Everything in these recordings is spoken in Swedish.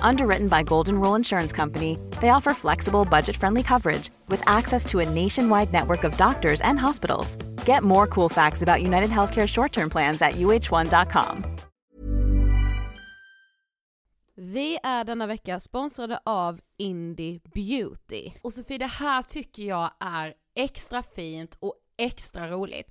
Underwritten by Golden Rule Insurance Company, they offer flexible, budget friendly coverage with access to a nationwide network of doctors and hospitals. Get more cool facts about United Healthcare short term plans at uh1.com. Vi är denna vecka sponsrade av Indie Beauty. Och Sofie, det här tycker jag är extra fint och extra roligt.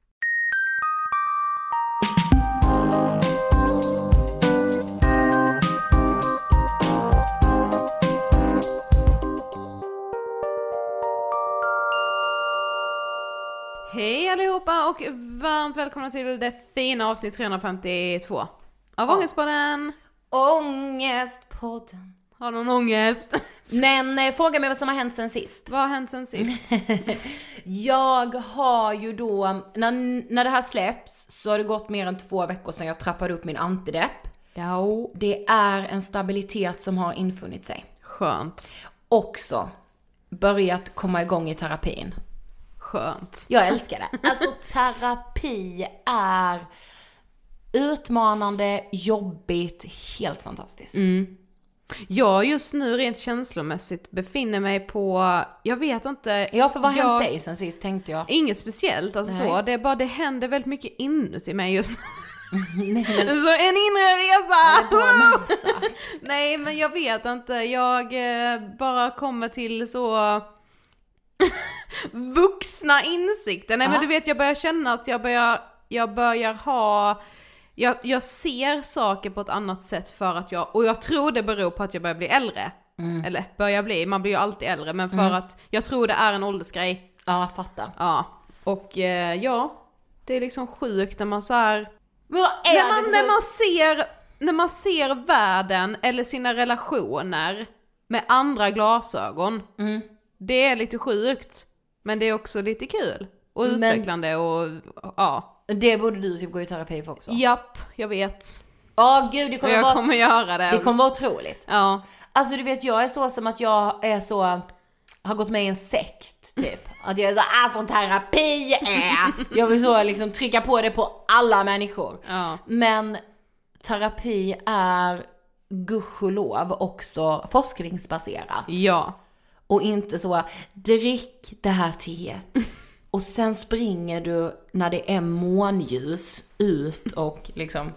Hej allihopa och varmt välkomna till det fina avsnitt 352 av Ja. Ångestpodden. Ångestpodden. Har någon ångest? Men eh, fråga mig vad som har hänt sen sist. Vad har hänt sen sist? Jag har ju då, när, när det här släpps så har det gått mer än två veckor sedan jag trappade upp min antidepp. ja, Det är en stabilitet som har infunnit sig. skönt. Också börjat komma igång i terapin. Skönt. Jag älskar det. Alltså terapi är utmanande, jobbigt, helt fantastiskt. Jag just nu rent känslomässigt befinner mig på, jag vet inte. Ja, för vad har hänt dig sen sist tänkte jag? Inget speciellt, alltså Nej. så. Det är bara, det händer väldigt mycket inuti mig just nu. Nej, men, Så en inre resa! massa. Nej men jag vet inte, jag eh, bara kommer till så vuxna insikter. Nej Ja. men du vet jag börjar känna att jag börjar, jag börjar ha, jag, jag ser saker på ett annat sätt för att jag, och jag tror det beror på att jag börjar bli äldre. Eller börjar bli, man blir ju alltid äldre men för att jag tror det är en åldersgrej. Ja, jag fattar. Ja. Och eh, ja, det är liksom sjukt när man så här när man, när man ser, när man ser världen eller sina relationer med andra glasögon, Mm. det är lite sjukt. Men det är också lite kul och Men- utvecklande och ja. Det borde du typ gå i terapi för också. Japp, jag vet. Ja, gud det Och kommer, jag vara, kommer göra det. det kommer vara otroligt. Ja. Alltså du vet, jag är så som att jag är så, har gått med i en sekt typ. Att jag är så, alltså terapi är, jag vill så liksom trycka på det på alla människor. Ja. Men terapi är gudskelov också forskningsbaserat. Ja. Och inte så, drick det här teet. Och sen springer du när det är månljus ut och liksom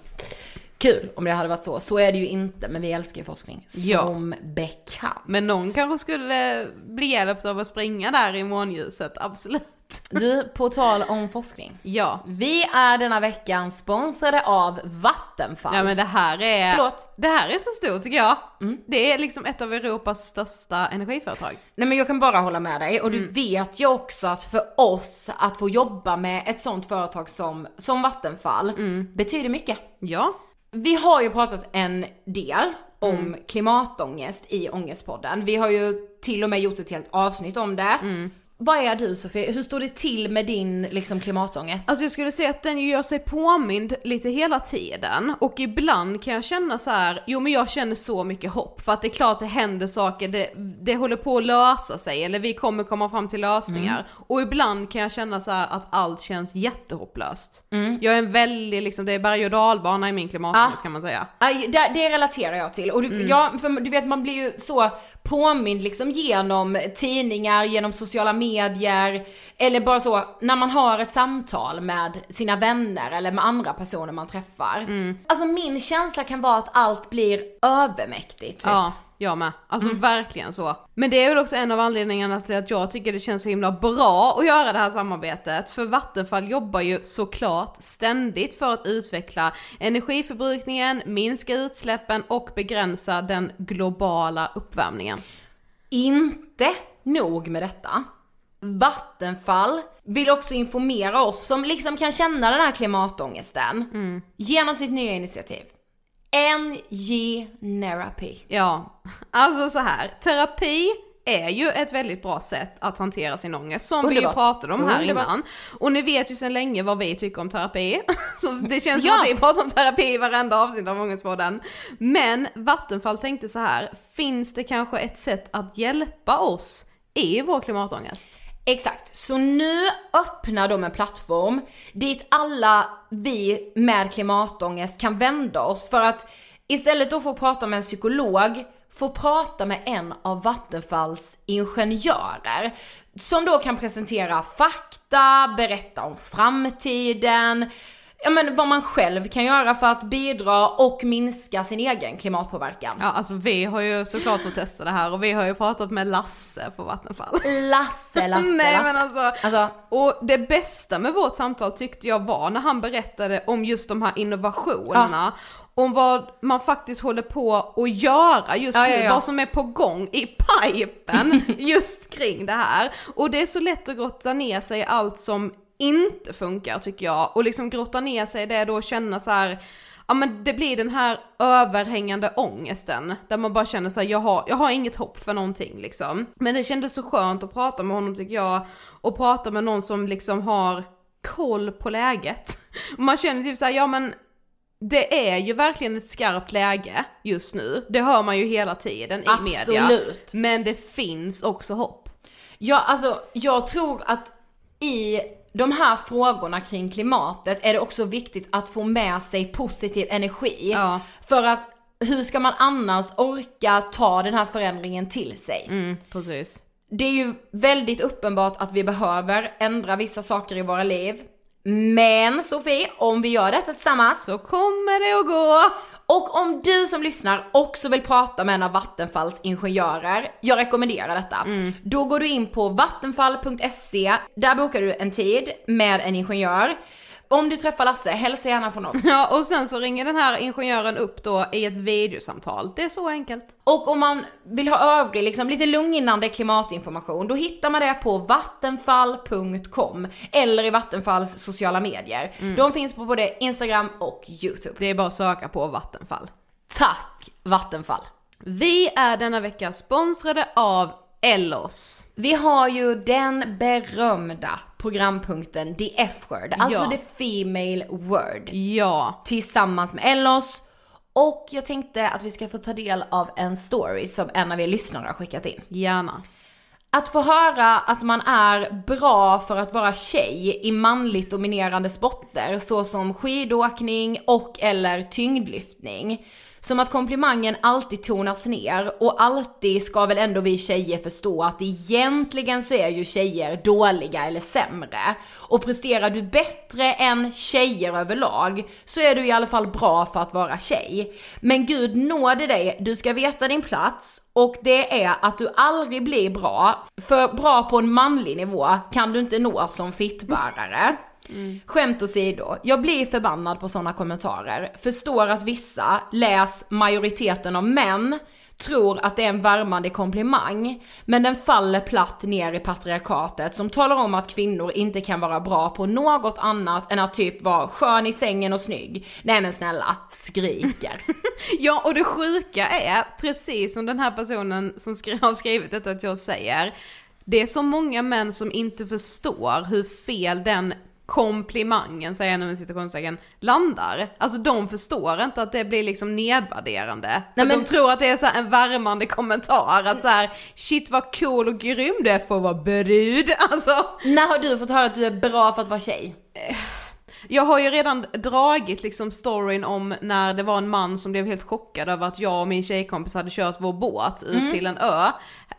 Kul om det hade varit så. Så är det ju inte, men vi älskar ju forskning. Ja. Som bekant. Men någon kanske skulle bli hjälpt av att springa där i månljuset, absolut. Du, på tal om forskning. Ja. Vi är denna veckan sponsrade av Vattenfall. Ja men det här är... Förlåt. Det här är så stort tycker jag. Det är liksom ett av Europas största energiföretag. Nej men jag kan bara hålla med dig och du vet ju också att för oss att få jobba med ett sånt företag som, som Vattenfall betyder mycket. Ja. Vi har ju pratat en del om klimatångest i Ångestpodden. Vi har ju till och med gjort ett helt avsnitt om det. Vad är du Sofie? Hur står det till med din liksom klimatångest? Alltså jag skulle säga att den gör sig påmind lite hela tiden och ibland kan jag känna så här, jo men jag känner så mycket hopp för att det är klart det händer saker, det, det håller på att lösa sig eller vi kommer komma fram till lösningar. Och ibland kan jag känna så här att allt känns jättehopplöst. Jag är en väldig liksom, det är berg och dalbana i min klimatångest Ah. kan man säga. Aj, det, det relaterar jag till. Och du, ja, för du vet man blir ju så påmind liksom genom tidningar, genom sociala medier, eller bara så när man har ett samtal med sina vänner eller med andra personer man träffar. Alltså min känsla kan vara att allt blir övermäktigt. Typ. Ja, jag med. Alltså verkligen så. Men det är väl också en av anledningarna till att jag tycker det känns så himla bra att göra det här samarbetet. För Vattenfall jobbar ju såklart ständigt för att utveckla energiförbrukningen, minska utsläppen och begränsa den globala uppvärmningen. Inte nog med detta. Vattenfall vill också informera oss som liksom kan känna den här klimatångesten genom sitt nya initiativ. NG Therapy. Ja, alltså så här. terapi är ju ett väldigt bra sätt att hantera sin ångest som vi ju Underbart. pratade om här Underbart. innan. Och ni vet ju sedan länge vad vi tycker om terapi. Så det känns som Ja. att vi pratar om terapi i varenda avsnitt av Ångestpodden. Men Vattenfall tänkte så här, finns det kanske ett sätt att hjälpa oss i vår klimatångest? Exakt, så nu öppnar de en plattform dit alla vi med klimatångest kan vända oss för att istället då få prata med en psykolog, få prata med en av Vattenfalls ingenjörer som då kan presentera fakta, berätta om framtiden, ja men vad man själv kan göra för att bidra och minska sin egen klimatpåverkan. Ja alltså vi har ju såklart fått testa det här och vi har ju pratat med Lasse på Vattenfall. Lasse, Lasse, Nej Lasse. men alltså, Alltså- och det bästa med vårt samtal tyckte jag var när han berättade om just de här innovationerna. Om vad man faktiskt håller på att göra just Ja, nu, ja, ja. vad som är på gång i pipen just kring det här. Och det är så lätt att grotta ner sig i allt som inte funkar tycker jag. Och liksom grotta ner sig i det då och känna så här. Ja men det blir den här överhängande ångesten där man bara känner sig jag har, jag har inget hopp för någonting liksom. Men det kändes så skönt att prata med honom tycker jag och prata med någon som liksom har koll på läget. Man känner typ såhär, ja men det är ju verkligen ett skarpt läge just nu. Det hör man ju hela tiden i media. Absolut. Men det finns också hopp. Ja, alltså jag tror att i de här frågorna kring klimatet är det också viktigt att få med sig positiv energi. Ja. För att hur ska man annars orka ta den här förändringen till sig? Mm, precis. Det är ju väldigt uppenbart att vi behöver ändra vissa saker i våra liv. Men Sofie, om vi gör detta tillsammans Så kommer det att gå. Och om du som lyssnar också vill prata med en av Vattenfalls ingenjörer, jag rekommenderar detta. Då går du in på vattenfall.se, där bokar du en tid med en ingenjör. Om du träffar Lasse, hälsa gärna från oss. Ja och sen så ringer den här ingenjören upp då i ett videosamtal. Det är så enkelt. Och om man vill ha övrig, liksom lite lugnande klimatinformation, då hittar man det på vattenfall.com eller i Vattenfalls sociala medier. De finns på både Instagram och YouTube. Det är bara att söka på Vattenfall. Tack Vattenfall! Vi är denna vecka sponsrade av Ellos. Vi har ju den berömda programpunkten The F-word, alltså Ja. the female word, Ja. tillsammans med Ellos. Och jag tänkte att vi ska få ta del av en story som en av er lyssnare har skickat in. Gärna. Att få höra att man är bra för att vara tjej i manligt dominerande sporter såsom skidåkning och eller tyngdlyftning. Som att komplimangen alltid tonas ner och alltid ska väl ändå vi tjejer förstå att egentligen så är ju tjejer dåliga eller sämre. Och presterar du bättre än tjejer överlag så är du i alla fall bra för att vara tjej. Men gud nåde dig, du ska veta din plats och det är att du aldrig blir bra, för bra på en manlig nivå kan du inte nå som fittbärare. Skämt åsido, jag blir förbannad på sådana kommentarer. Förstår att vissa, läs majoriteten av män, tror att det är en värmande komplimang, men den faller platt ner i patriarkatet som talar om att kvinnor inte kan vara bra på något annat än att typ vara skön i sängen och snygg. Nej men snälla, skriker. Ja och det sjuka är, precis som den här personen som skri- har skrivit detta till oss säger, det är så många män som inte förstår hur fel den komplimangen, säger jag nu med citationstecken, landar. Alltså de förstår inte att det blir liksom nedvärderande. För Nej, men- de tror att det är så en värmande kommentar, att så här shit vad cool och grym du är för att vara brud. Alltså, När har du fått höra att du är bra för att vara tjej? Jag har ju redan dragit liksom storyn om när det var en man som blev helt chockad över att jag och min tjejkompis hade kört vår båt ut Mm. till en ö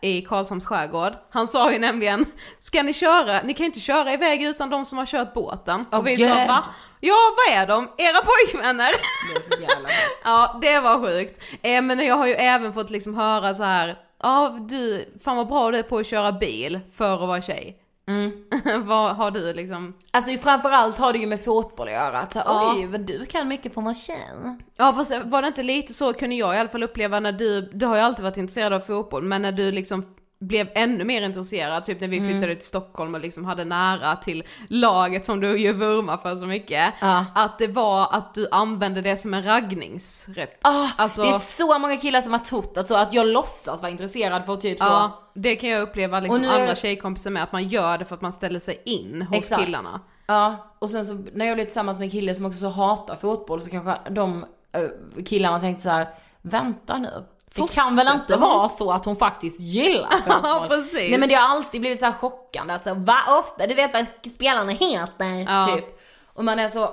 i Karlshamns skärgård. Han sa ju nämligen, ska ni köra, ni kan inte köra iväg utan de som har kört båten. Åh, och vi sa va? Ja vad är de? Era pojkvänner? Det är så jävla sjukt. ja det var sjukt. Eh, men jag har ju även fått liksom höra så här, ja du, fan vad bra du är på att köra bil för att vara tjej. Mm. vad har du liksom? Alltså framförallt har det ju med fotboll att göra. Att, Ja. Oj, vad du kan mycket för vara tjej. Ja fast var det inte lite så kunde jag i alla fall uppleva när du, du har ju alltid varit intresserad av fotboll, men när du liksom blev ännu mer intresserad, typ när vi Mm. flyttade till Stockholm och liksom hade nära till laget som du ju vurmar för så mycket. Ja. Att det var att du använde det som en raggningsrep. Ah, Alltså- Det är så många killar som har trott att, så, att jag låtsas vara intresserad för typ så. Ja, det kan jag uppleva liksom nu andra tjejkompisar med, att man gör det för att man ställer sig in hos Exakt. killarna. Ja, och sen så när jag blev tillsammans med en kille som också så hatar fotboll så kanske de eh, killarna tänkte så här: vänta nu. Det kan väl inte vara så att hon faktiskt gillar fotboll? Ja. Nej men det har alltid blivit så chockande att så, va ofta, du vet vad spelarna heter, Ja. typ. Och man är så,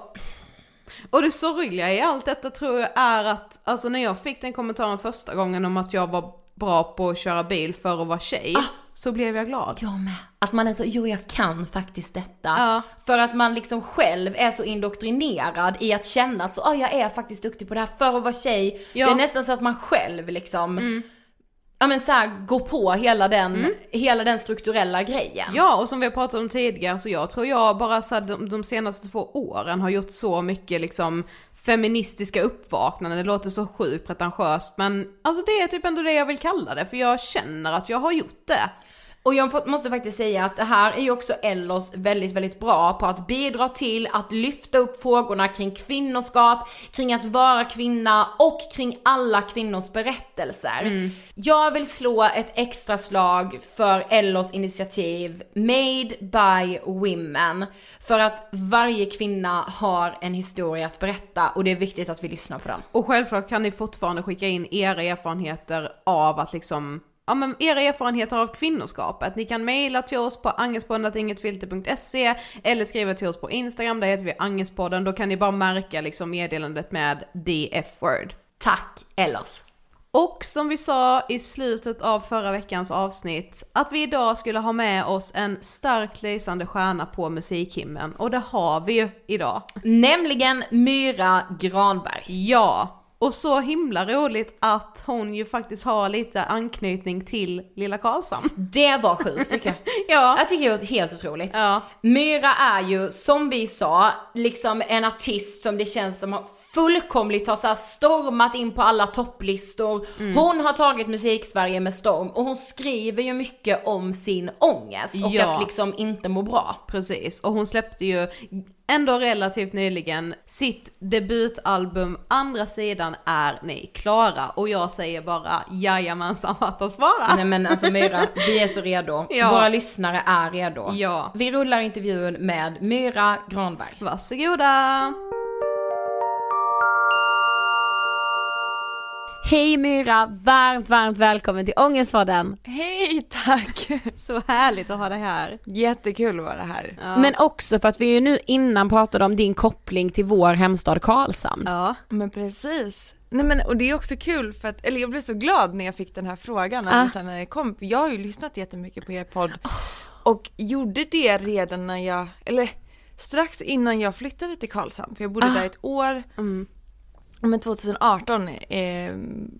Och det sorgliga i allt detta tror jag är att, alltså när jag fick den kommentaren första gången om att jag var bra på att köra bil för att vara tjej, så blev jag glad. jag med. Att man är så, jo jag kan faktiskt detta. Ja. För att man liksom själv är så indoktrinerad i att känna att så, ah, jag är faktiskt duktig på det här för att vara tjej. Ja. Det är nästan så att man själv liksom, ja men så här, går på hela den, hela den strukturella grejen. Ja, och som vi har pratat om tidigare så jag tror jag bara så här, de, de senaste två åren har gjort så mycket liksom feministiska uppvaknande, det låter så sjukt pretentiöst men alltså det är typ ändå det jag vill kalla det för jag känner att jag har gjort det. Och jag måste faktiskt säga att det här är ju också Ellos väldigt, väldigt bra på att bidra till att lyfta upp frågorna kring kvinnoskap, kring att vara kvinna och kring alla kvinnors berättelser. Jag vill slå ett extra slag för Ellos initiativ Made by Women. För att varje kvinna har en historia att berätta och det är viktigt att vi lyssnar på den. Och självklart kan ni fortfarande skicka in era erfarenheter av att liksom Ja men era erfarenheter av kvinnoskapet. Ni kan mejla till oss på angespodden.ingetfilter.se eller skriva till oss på Instagram, där heter vi Angespodden. Då kan ni bara märka liksom meddelandet med DF-word. Tack Ellos! Och som vi sa i slutet av förra veckans avsnitt, att vi idag skulle ha med oss en starkt lysande stjärna på musikhimlen. Och det har vi ju idag. Nämligen Myra Granberg. Ja, och så himla roligt att hon ju faktiskt har lite anknytning till Lilla Karlshamn. Det var sjukt tycker jag. Ja. Jag tycker det är helt otroligt. Ja. Myra är ju, som vi sa, liksom en artist som det känns som har fullkomligt har så stormat in på alla topplistor. Mm. Hon har tagit musik-Sverige med storm och hon skriver ju mycket om sin ångest och Ja. att liksom inte må bra. Precis, och hon släppte ju ändå relativt nyligen sitt debutalbum Andra sidan är ni klara och jag säger bara jajamensan fattas bara. Nej men alltså Myra, vi är så redo. Ja. Våra lyssnare är redo. Ja. Vi rullar intervjun med Myra Granberg. Varsågoda! Hej Myra, varmt, varmt välkommen till Ångestpodden. Hej, tack! Så härligt att ha dig här. Jättekul att vara här. Ja. Men också för att vi ju nu innan pratade om din koppling till vår hemstad Karlshamn. Ja. Men precis. Nej men och det är också kul för att, eller jag blev så glad när jag fick den här frågan, Ah. sen när det kom. Jag har ju lyssnat jättemycket på er podd och gjorde det redan när jag, eller strax innan jag flyttade till Karlshamn, för jag bodde Ah. där ett år. Mm. Men 2018 eh,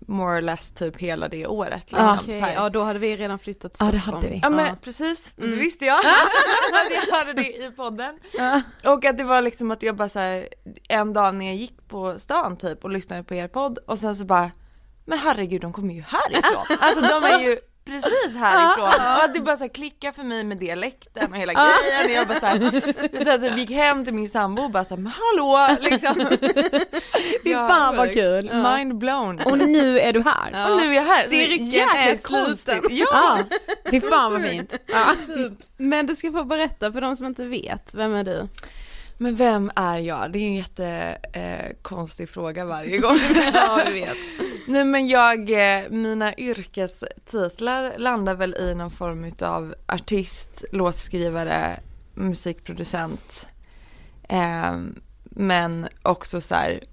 more or less typ hela det året. Liksom, Ah, här. ja då hade vi redan flyttat till Ja, det Stockholm. hade vi. Ja men Ja. precis, Mm. det visste jag. att jag hörde det i podden. Och att det var liksom att jag bara så här, en dag när jag gick på stan typ och lyssnade på er podd och sen så bara, men herregud de kommer ju härifrån. alltså de är ju precis härifrån. Att det bara så här klickar för mig med dialekten och hela grejen. Och jag bara så här, så att jag gick hem till min sambo och bara så här, men hallå liksom. Fy fan vad kul. Mind blown. Och nu är du här. Ja. Och nu är jag här. Cirkeln är sluten. Ja. Ja, fy fan vad fint. Ja. Men du ska få berätta för de som inte vet, vem är du? Men vem är jag? Det är en jättekonstig eh, fråga varje gång. ja, vi vet. Nej men jag, eh, mina yrkestitlar landar väl i någon form av artist, låtskrivare, musikproducent. Eh, men också så här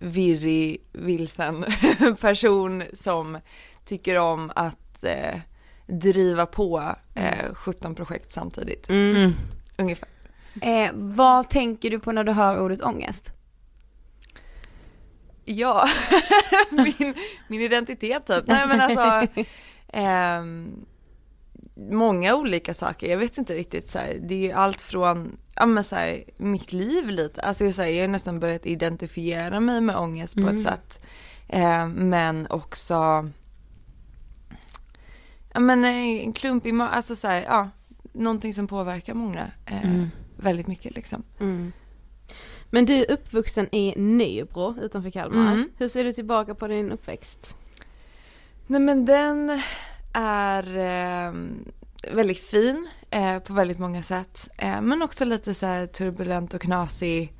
virrig, vilsen person som tycker om att eh, driva på eh, 17 projekt samtidigt. Mm. Ungefär. Eh, vad tänker du på när du hör ordet ångest? Ja, min, min identitet typ. Nej men alltså, ehm, många olika saker. Jag vet inte riktigt så här, det är ju allt från, ja men så här, mitt liv lite. Alltså jag, så här, jag har nästan börjat identifiera mig med ångest på ett sätt. Ehm, men också, ja men eh, en klump i alltså så ja, någonting som påverkar många eh, väldigt mycket liksom. Mm. Men du är uppvuxen i Nybro utanför Kalmar. Mm. Hur ser du tillbaka på din uppväxt? Nej men den är eh, väldigt fin eh, på väldigt många sätt. Eh, men också lite så här turbulent och knasig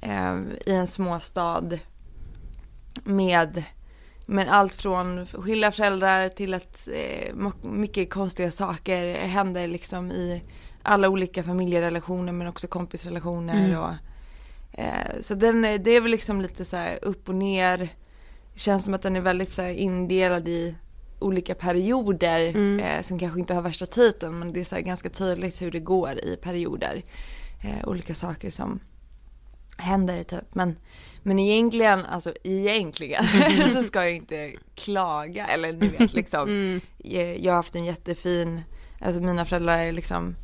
eh, i en småstad med men allt från skilda föräldrar till att eh, mycket konstiga saker händer liksom i alla olika familjerelationer men också kompisrelationer Mm. och så den, är- det är väl liksom lite så här upp och ner. Känns som att den är väldigt så indelad i olika perioder Mm. eh, som kanske inte har värsta titeln men det är så ganska tydligt hur det går i perioder. Eh, olika saker som händer typ. Men, men egentligen, alltså egentligen så ska jag inte klaga eller ni vet liksom. Mm. Eh, Jag har haft en jättefin, alltså mina föräldrar är liksom eh,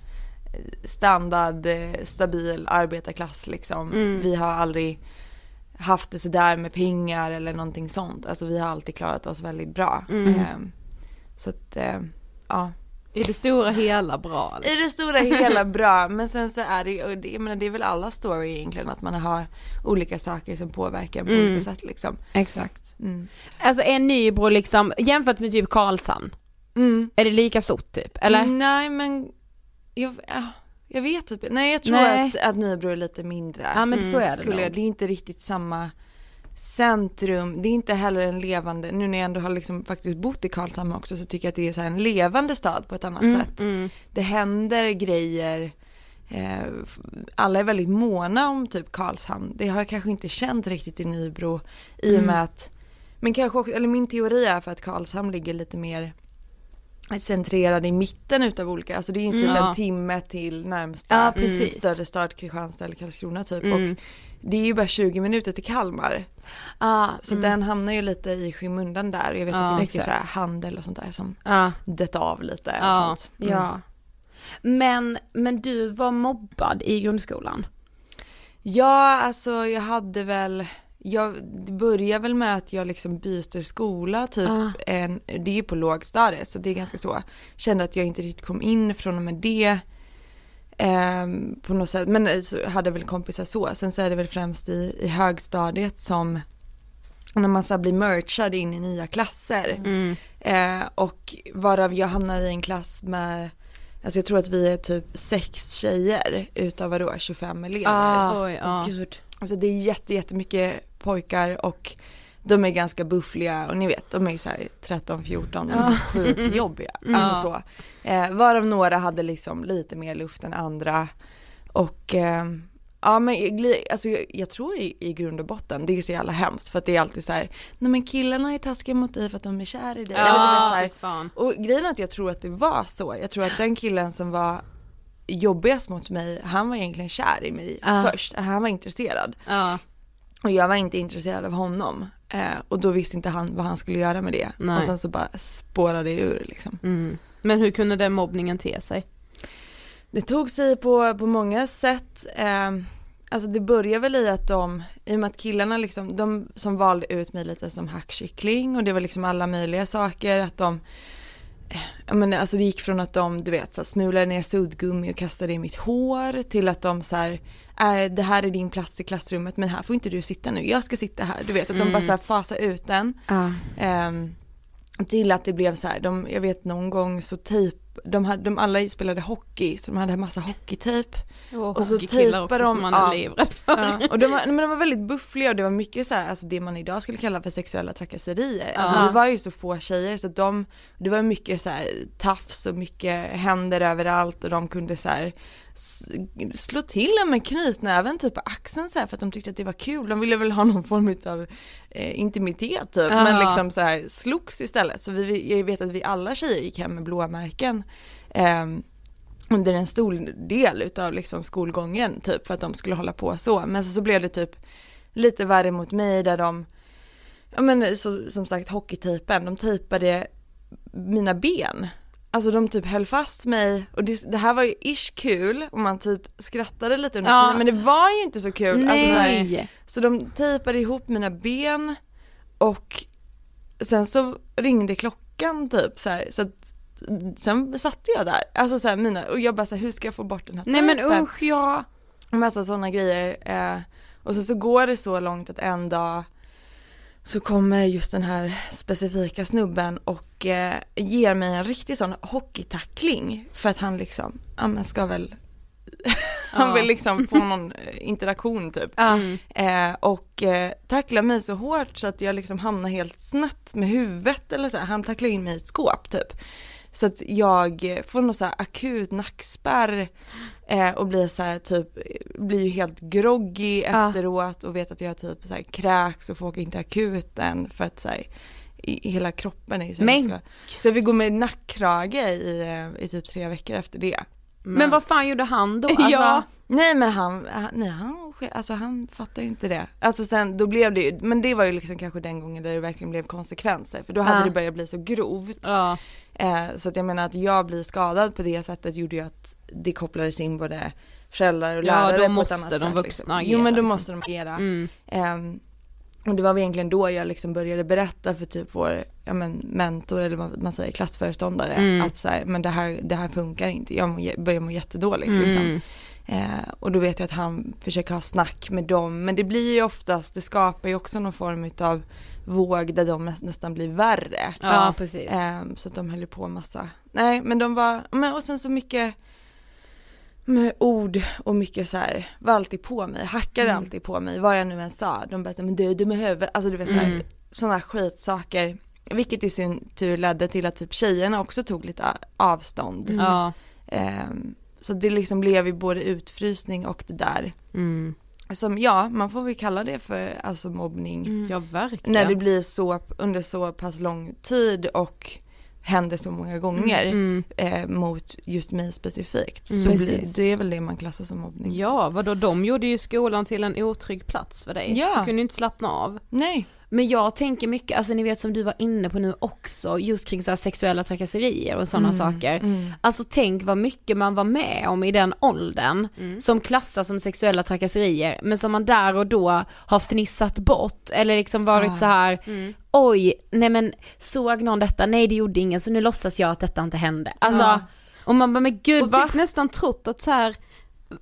standard, eh, stabil arbetarklass liksom. Mm. Vi har aldrig haft det sådär med pengar eller någonting sånt. Alltså vi har alltid klarat oss väldigt bra. Mm. Ehm, Så att, eh, ja. I det stora hela bra. Liksom. I det stora hela bra, men sen så är det, det, jag menar, det är väl alla story egentligen att man har olika saker som påverkar på Mm. olika sätt liksom. Exakt. Mm. Alltså är Nybro liksom, jämfört med typ Karlshamn, Mm. är det lika stort typ? Eller? Nej men, jag, ja, jag vet typ Nej jag tror Nej. Att, att Nybro är lite mindre. Ja men Mm, så är det Skulle jag, det är inte riktigt samma centrum, det är inte heller en levande, nu när jag ändå har liksom faktiskt bott i Karlshamn också så tycker jag att det är så en levande stad på ett annat Mm, sätt. mm. Det händer grejer, eh, alla är väldigt måna om typ Karlshamn. Det har jag kanske inte känt riktigt i Nybro i och Mm. med att, men kanske också, eller min teori är för att Karlshamn ligger lite mer centrerad i mitten utav olika, alltså det är ju typ Mm. en timme till närmsta Ja, precis. större stad, Kristianstad eller Karlskrona typ. Mm. Och det är ju bara 20 minuter till Kalmar. Ah, Så mm. den hamnar ju lite i skymundan där. Jag vet Ja, att det är mycket så här handel och sånt där som Ja, dött av lite. Och Ja, sånt. Mm. ja. Men, men du var mobbad i grundskolan? Ja, alltså jag hade väl, jag, det började väl med att jag liksom byter skola typ, Ah. en, det är ju på lågstadiet så det är ganska så. Kände att jag inte riktigt kom in från och med det. ehm, på något sätt, men eh, så hade väl kompisar så. Sen så är det väl främst i, i högstadiet som när man så blir merchad in i nya klasser. Mm. Eh, och varav jag hamnar i en klass med, alltså jag tror att vi är typ sex tjejer utav vadå 25 elever. Ah, Oj, ja. Gud. Alltså det är jätte, jättemycket pojkar och de är ganska buffliga och ni vet de är så här 13, 14, Ja. skitjobbiga. Alltså så. Eh, varav några hade liksom lite mer luft än andra. Och eh, ja men alltså, jag, jag tror i, i grund och botten, det är så jävla hemskt för att det är alltid så här, nej men killarna är taskiga mot dig för att de är kär i dig. Eller, vet, så Ja, här, och grejen är att jag tror att det var så. Jag tror att den killen som var jobbigast mot mig, han var egentligen kär i mig Ja. först. Han var intresserad. Ja, Och jag var inte intresserad av honom. Eh, och då visste inte han vad han skulle göra med det. Nej. Och sen så bara spårade det ur liksom. mm. Men hur kunde den mobbningen te sig? Det tog sig på, på många sätt. Eh, alltså det började väl i att de, i och med att killarna liksom, de som valde ut mig lite som hackkyckling och det var liksom alla möjliga saker. Att de, men alltså det gick från att de, du vet, så här, smulade ner suddgummi och kastade i mitt hår till att de så här, äh, det här är din plats i klassrummet men här får inte du sitta nu, jag ska sitta här. Du vet att de bara så här fasade ut den. Ja. Ehm, till att det blev så här, de, jag vet någon gång så tejp, de, hade, de alla spelade hockey så de hade en massa hockeytejp. Och, Och så tejpar också de- som man ja. är livrädd för. Och de var, men de var väldigt buffliga och det var mycket så här, alltså det man idag skulle kalla för sexuella trakasserier. Alltså Ja. vi var ju så få tjejer så de, det var mycket så här tafs och mycket händer överallt och de kunde så här slå till en med knytnäven typ på axeln så här för att de tyckte att det var kul. De ville väl ha någon form av eh, intimitet typ Ja. men liksom så här slogs istället. Så vi, jag vet att vi alla tjejer gick hem med blåmärken. ehm, under en stor del utav liksom skolgången typ för att de skulle hålla på så. Men så, så blev det typ lite värre mot mig där de, ja men så, som sagt hockeytejpen, de tejpade mina ben. Alltså de typ höll fast mig och det, det här var ju ish kul och man typ skrattade lite under Ja. tiden men det var ju inte så kul. Alltså, så, här, Nej. så de tejpade ihop mina ben och sen så ringde klockan typ så här, så att sen satt jag där, alltså så här, mina, och jag bara så här, hur ska jag få bort den här Nej men tejpen? usch ja. massa sådana grejer. Eh, och så, så går det så långt att en dag så kommer just den här specifika snubben och eh, ger mig en riktig sån hockeytackling för att han liksom, ja men ska väl Han Ja. vill liksom få någon eh, interaktion typ. Ja. Eh, och eh, tacklar mig så hårt så att jag liksom hamnar helt snett med huvudet eller så här. Han tacklar in mig i ett skåp typ. Så att jag får någon så här akut nackspärr eh, och blir så här typ, blir ju helt groggy Ja. efteråt och vet att jag typ så här kräks och får åka in till akuten för att så här, i, hela kroppen är så, Men- så, så jag fick gå med nackkrage i, eh, i typ tre veckor efter det. Men vad fan gjorde han då? Alltså, Ja. Nej men han, han, nej, han, alltså han fattar ju inte det. Alltså sen, då blev det ju, men det var ju liksom kanske den gången där det verkligen blev konsekvenser. För då hade Ja. det börjat bli så grovt. Ja. Eh, så att jag menar att jag blir skadad på det sättet gjorde ju att det kopplades in både föräldrar och Ja, lärare då på ett måste annat de sätt. vuxna liksom. agera, Jo men då liksom. måste de agera. Mm. Ehm, och det var väl egentligen då jag liksom började berätta för typ vår ja, men, mentor eller vad man säger klassföreståndare Mm. att så här, men det här, det här funkar inte, jag må, börjar må jättedåligt Mm. liksom. Eh, och då vet jag att han försöker ha snack med dem men det blir ju oftast, det skapar ju också någon form av våg där de nä- nästan blir värre. Ja, precis. Eh, så att de höll på massa, nej men de var, men och sen så mycket med ord och mycket så här, var alltid på mig, hackade Mm. alltid på mig, vad jag nu än sa. De bara, men du är dum i huvudet, alltså du vet såhär, Mm. sådana skitsaker. Vilket i sin tur ledde till att typ tjejerna också tog lite avstånd. Ja. Ehm, så det liksom blev ju både utfrysning och det där. Mm. Som ja, man får väl kalla det för alltså mobbning. Ja verkligen. När det blir så under så pass lång tid och händer så många gånger Mm. eh, mot just mig specifikt. Mm. så blir, det är väl det man klassar som mobbning. Ja vadå, de gjorde ju skolan till en otrygg plats för dig. Ja. Du kunde ju inte slappna av. Nej. Men jag tänker mycket, alltså ni vet som du var inne på nu också, just kring så här sexuella trakasserier och sådana saker. Mm. Alltså tänk vad mycket man var med om i den åldern som klassas som sexuella trakasserier men som man där och då har fnissat bort eller liksom varit Ah. så här oj, nej men såg någon detta? Nej det gjorde ingen så nu låtsas jag att detta inte hände. Alltså, Ja. och man bara men gud Och va? typ nästan trott att så här.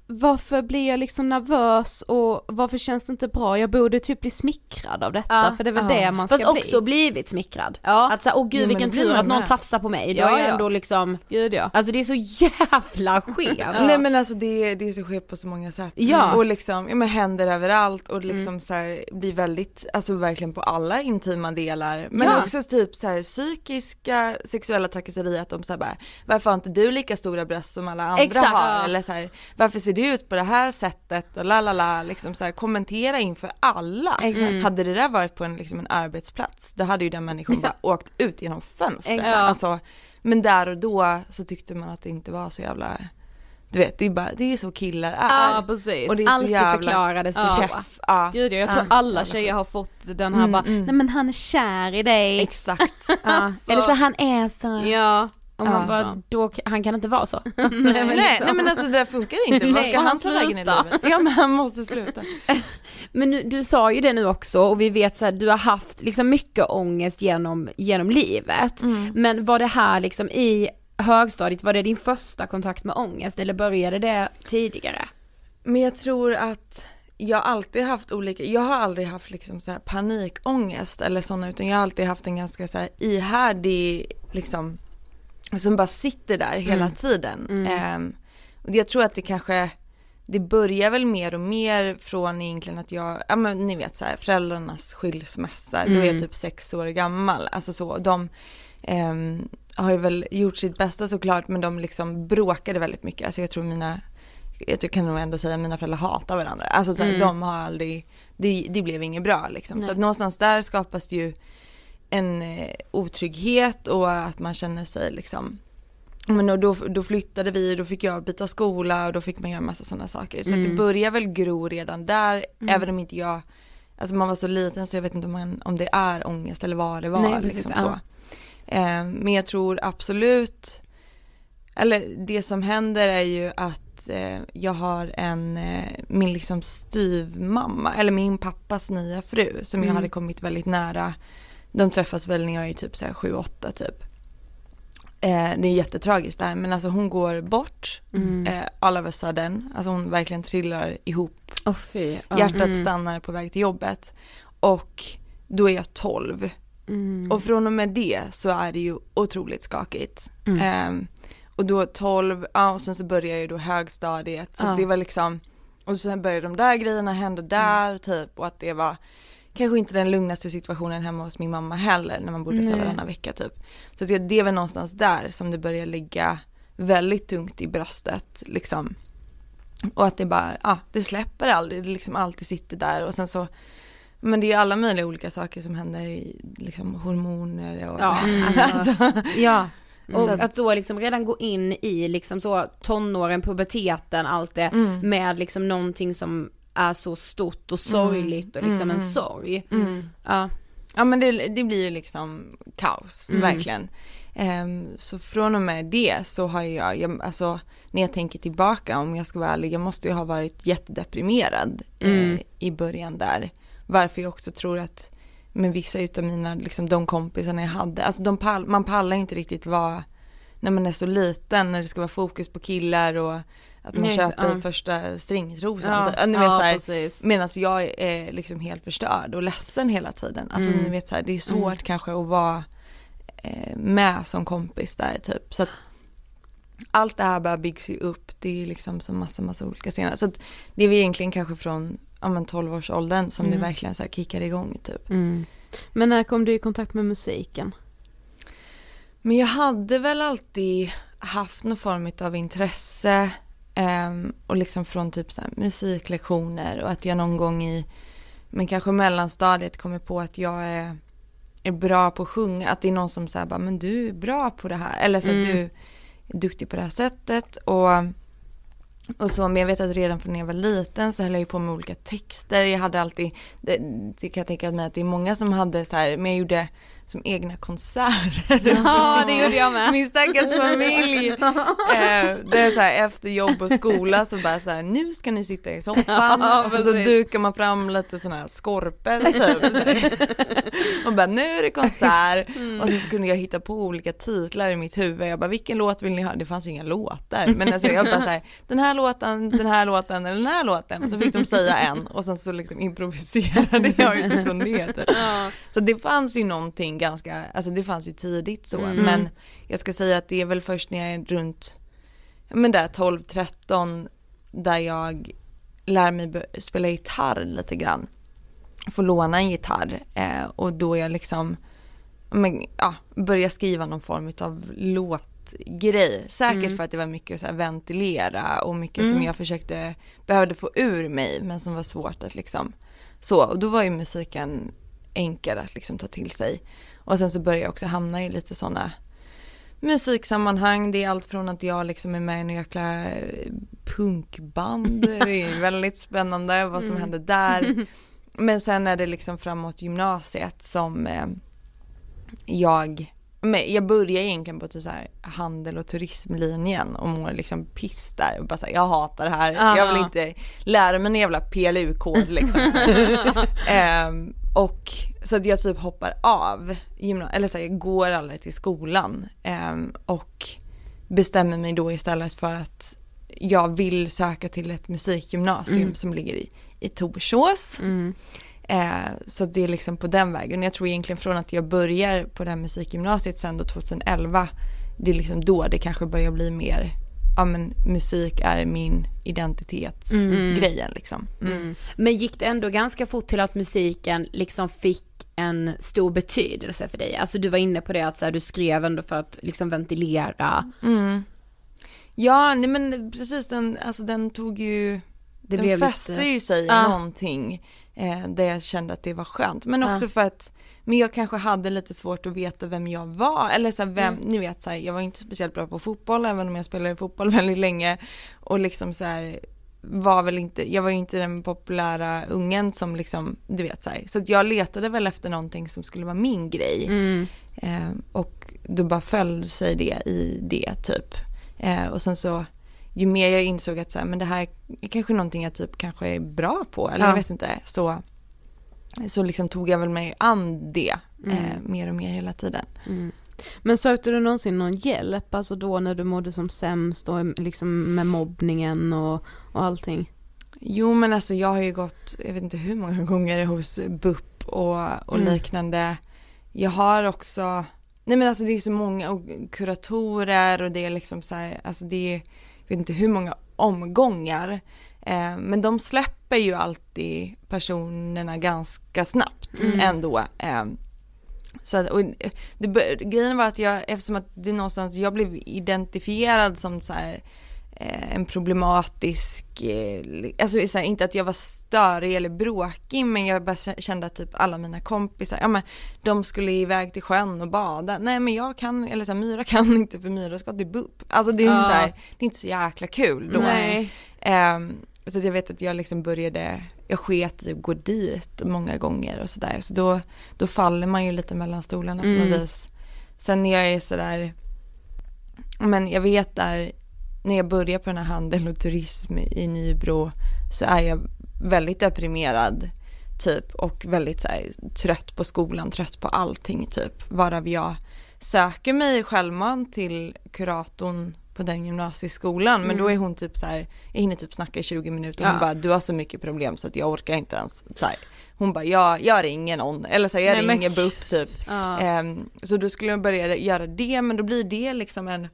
Varför blir jag liksom nervös och varför känns det inte bra? Jag borde typ bli smickrad av detta Ja. för det är väl Ja. det man ska Fast bli. också blivit smickrad. Ja. Att såhär, åh gud Jo, vilken tur att någon med. tafsar på mig. Då Ja, är jag ja. ändå liksom, Gud ja. alltså det är så jävla skevt. Nej men alltså det, är- det är så skevt på så många sätt. Ja. Och liksom, ja men händer överallt och liksom så här, blir väldigt, alltså verkligen på alla intima delar. Men Ja. också typ så här psykiska sexuella trakasserier att de säger bara, varför har inte du lika stora bröst som alla andra Exakt. har? Eller så här, varför ser du ut på det här sättet? Och la la la, liksom så här, kommentera inför alla. Exakt. Hade det där varit på en, liksom en arbetsplats, då hade ju den människan bara åkt ut genom fönstret. Exakt. Alltså, men där och då så tyckte man att det inte var så jävla du vet, det är, bara, det är så killar är. Ja precis. Och det är så Alltid jävla förklarades det Ja. ja. Gud ja, jag tror Ja. alla tjejer har fått den här Mm, bara, mm. nej men han är kär i dig. Exakt. Ja. Alltså. Eller så han är så. Ja. Och man Ja. bara, då, han kan inte vara så. nej, nej, nej men alltså det där funkar inte. Vad Nej, ska han ta vägen i sluta. livet? Ja men han måste sluta. Men nu, du sa ju det nu också och vi vet så här, du har haft liksom mycket ångest genom, genom livet. Mm. Men var det här liksom i högstadiet, var det din första kontakt med ångest eller började det tidigare? Men jag tror att jag alltid haft olika, jag har aldrig haft liksom så här panikångest eller sådana utan jag har alltid haft en ganska så här ihärdig liksom som bara sitter där hela tiden. Ehm, och jag tror att det kanske det börjar väl mer och mer från egentligen att jag, ja men ni vet så här, föräldrarnas skilsmässa, då är jag typ sex år gammal, alltså så, de ehm, har ju väl gjort sitt bästa såklart men de liksom bråkade väldigt mycket, alltså jag tror mina jag kan nog ändå säga att mina föräldrar hatar varandra. Alltså så här, de har aldrig, det, det blev inget bra liksom. Så att någonstans där skapas det ju en eh, otrygghet och att man känner sig liksom men då, då flyttade vi, då fick jag byta skola och då fick man göra massa sådana saker. Så att det börjar väl gro redan där, även om inte jag, alltså man var så liten så jag vet inte om, man, om det är ångest eller vad det var. Nej, precis, liksom, ja. Eh, men jag tror absolut, eller det som händer är ju att eh, jag har en, eh, min liksom styvmamma, eller min pappas nya fru som jag hade kommit väldigt nära. De träffas väl när jag är typ så här 7-8 typ. Eh, det är jättetragiskt det här men alltså hon går bort eh, all of a sudden, alltså hon verkligen trillar ihop, Åh fy. Ja. hjärtat stannar på väg till jobbet och då är jag 12 och från och med det så är det ju otroligt skakigt. Ehm, och då 12, ja och sen så började jag då högstadiet så Ja. det var liksom och sen började de där grejerna hända där Mm. typ och att det var kanske inte den lugnaste situationen hemma hos min mamma heller när man bodde så varannan vecka typ. Så att det, det är väl någonstans där som det börjar ligga väldigt tungt i bröstet liksom. Och att det bara, ja det släpper aldrig, det liksom alltid sitter där och sen så men det är ju alla möjliga olika saker som händer i liksom hormoner och Ja, alltså, Ja. Och att då liksom redan gå in i liksom så tonåren, puberteten, allt det Mm. med liksom någonting som är så stort och sorgligt och liksom Mm, en mm. sorg. mm. Ja. Ja men det, det blir ju liksom kaos, Mm. verkligen. Ehm, så från och med det så har jag, jag, alltså när jag tänker tillbaka om jag ska vara ärlig, jag måste ju ha varit jättedeprimerad Mm. eh, i början där. Varför jag också tror att med vissa utav mina, liksom de kompisarna jag hade, alltså de pall, man pallar inte riktigt vara när man är så liten, när det ska vara fokus på killar och att man Nej, köper ja. första stringtrosan. Ja, ni vet, ja här. Medan jag är liksom helt förstörd och ledsen hela tiden. Alltså Mm. ni vet så här, det är svårt kanske att vara eh, med som kompis där typ. Så att allt det här bara byggs ju upp. Det är liksom så massa, massa olika scener. Så att det är egentligen kanske från ja, men 12-årsåldern som Mm. det verkligen så här kickar igång typ. Mm. Men när kom du i kontakt med musiken? Men jag hade väl alltid haft någon form av intresse ehm, och liksom från typ så musiklektioner och att jag någon gång i men kanske mellanstadiet kommer på att jag är, är bra på att sjunga, att det är någon som säger bara men du är bra på det här eller så att Mm. du är duktig på det här sättet och och så, men jag vet att redan från när jag var liten så höll jag ju på med olika texter. Jag hade alltid, det, det kan jag tänka mig att det är många som hade så här, men jag gjorde som egna konserter. Ja, det gjorde jag med. Min stackars familj. eh, det är så här efter jobb och skola så bara så här, nu ska ni sitta i soffan. Ja, och så, så dukar man fram lite sådana här skorpor typ. och bara nu är det konsert. Mm. Och så kunde jag hitta på olika titlar i mitt huvud. Jag bara vilken låt vill ni ha? Det fanns ju inga låtar. Men alltså jag bara så här, den här låten, den här låten eller den här låten. Och så fick de säga en och sen så liksom improviserade jag utifrån det. Typ. Ja. Så det fanns ju någonting ganska, alltså det fanns ju tidigt så, Mm. men jag ska säga att det är väl först när jag är runt, men där 12-13 där jag lär mig spela gitarr lite grann. Får låna en gitarr eh, och då jag liksom, men, ja, börjar skriva någon form av låtgrej. Säkert Mm. för att det var mycket här ventilera och mycket Mm. som jag försökte, behövde få ur mig men som var svårt att liksom så, och då var ju musiken enkel att liksom ta till sig. Och sen så började jag också hamna i lite sådana musiksammanhang. Det är allt från att jag liksom är med i en jäkla eh, punkband. Det är väldigt spännande vad som Mm. händer där. Men sen är det liksom framåt gymnasiet som eh, jag men jag börjar egentligen på typ så här handel och turismlinjen och mår liksom piss där och bara så här, jag hatar det här, Ja. jag vill inte lära mig en jävla PLU-kod liksom. Ehm, och så att jag typ hoppar av gymna- eller så här, jag går aldrig till skolan Ehm, och bestämmer mig då istället för att jag vill söka till ett musikgymnasium Mm. som ligger i, i Torsås. Mm. Eh, så det är liksom på den vägen. Jag tror egentligen från att jag börjar på det här musikgymnasiet sen då 2011, det är liksom då det kanske börjar bli mer, ja men musik är min identitet, Mm. grejen liksom. Mm. Men gick det ändå ganska fort till att musiken liksom fick en stor betydelse för dig? Alltså du var inne på det att så här, du skrev ändå för att liksom ventilera. Mm. Ja, nej men precis den, alltså den tog ju, Det den fäste lite... ju sig i Ja. någonting eh, där jag kände att det var skönt. Men Ja. också för att, men jag kanske hade lite svårt att veta vem jag var. Eller så här, vem, Mm. ni vet så här, jag var inte speciellt bra på fotboll även om jag spelade fotboll väldigt länge. Och liksom så här, var väl inte, jag var ju inte den populära ungen som liksom, du vet så här. Så jag letade väl efter någonting som skulle vara min grej. Mm. Eh, och då bara föll sig det i det typ. Eh, och sen så, ju mer jag insåg att så här, men det här är kanske någonting jag typ kanske är bra på, eller Ja. jag vet inte, så, så liksom tog jag väl mig an det eh, Mm. mer och mer hela tiden. Mm. Men sökte du någonsin någon hjälp, alltså då när du mådde som sämst och liksom med mobbningen och, och allting? Jo men alltså jag har ju gått, jag vet inte hur många gånger hos BUP och, och Mm. liknande. Jag har också Nej men alltså det är så många och kuratorer och det är liksom så här, alltså det är, jag vet inte hur många omgångar. Eh, men de släpper ju alltid personerna ganska snabbt Mm. ändå. Eh, så att, och det, grejen var att jag, eftersom att det någonstans, jag blev identifierad som så här, eh, en problematisk, eh, alltså så här, inte att jag var störig eller bråkig men jag bara kände att typ alla mina kompisar, ja men de skulle iväg till sjön och bada. Nej men jag kan, eller så här, Myra kan inte för Myra ska till BUP. Alltså det är, inte Ja. så här, det är inte så jäkla kul då. Nej. Så jag vet att jag liksom började, jag sket i att gå dit många gånger och sådär. Så då, då faller man ju lite mellan stolarna på Mm. något vis. Sen när jag är sådär, men jag vet där, när jag börjar på den här handel och turism i Nybro så är jag väldigt deprimerad typ och väldigt så här, trött på skolan, trött på allting typ. Varav jag söker mig självmant till kuratorn på den gymnasieskolan men då är hon typ så här, jag hinner typ snacka i 20 minuter och hon Ja. bara du har så mycket problem så att jag orkar inte ens så här. Hon bara jag, jag ringer någon eller så här, jag Nej, men- ringer BUP typ. Ja. Ehm, så då skulle jag börja göra det men då blir det liksom en,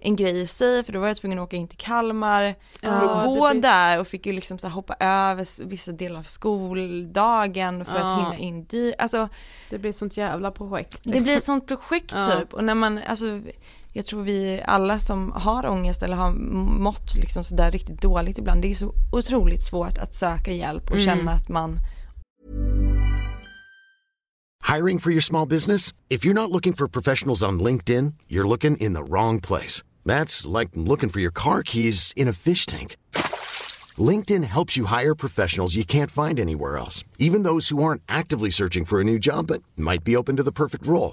en grej i sig för då var jag tvungen att åka in till Kalmar för Ja, att det gå blir- där och fick ju liksom så hoppa över vissa delar av skoldagen för Ja. att hinna in dit. Alltså Det blir sånt jävla projekt. det blir ett sånt projekt Ja. typ och när man, alltså jag tror vi alla som har ångest eller har mått liksom sådär riktigt dåligt ibland, det är så otroligt svårt att söka hjälp och Mm. känna att man Hiring for your small business? If you're not looking for professionals on LinkedIn, you're looking in the wrong place. That's like looking for your car keys in a fish tank. LinkedIn helps you hire professionals you can't find anywhere else, even those who aren't actively searching for a new job but might be open to the perfect role.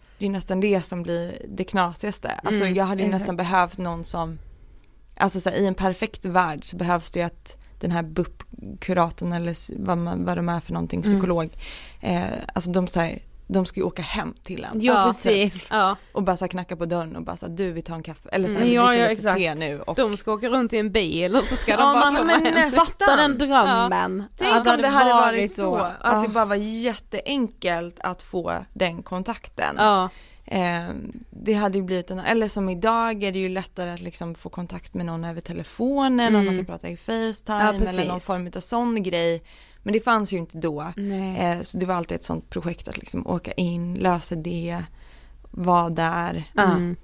Det är nästan det som blir det knasigaste. Alltså Mm, jag hade ju exakt. nästan behövt någon som, alltså så här, i en perfekt värld så behövs det ju att den här BUP-kuratorn eller vad, man, vad de är för någonting, Mm. psykolog, eh, alltså de, så här, de ska ju åka hem till en. Ja. precis. Ja, Och bara så knacka på dörren och bara så du vi tar en kaffe, eller så här, Mm, vi ja, ja, exakt. te nu. Och, de ska åka runt i en bil och så ska de Ja, bara man, komma men hem. fatta den drömmen. Tänk Att om det hade varit så, så. att Ja. det bara var jätteenkelt att få den kontakten. Ja, Eh, det hade ju blivit en, eller som idag är det ju lättare att liksom få kontakt med någon över telefonen, Mm. om man kan prata i Facetime Ja, eller någon form av sån grej. Men det fanns ju inte då. Nej. Eh, så det var alltid ett sånt projekt att liksom åka in, lösa det, vara där. Mm.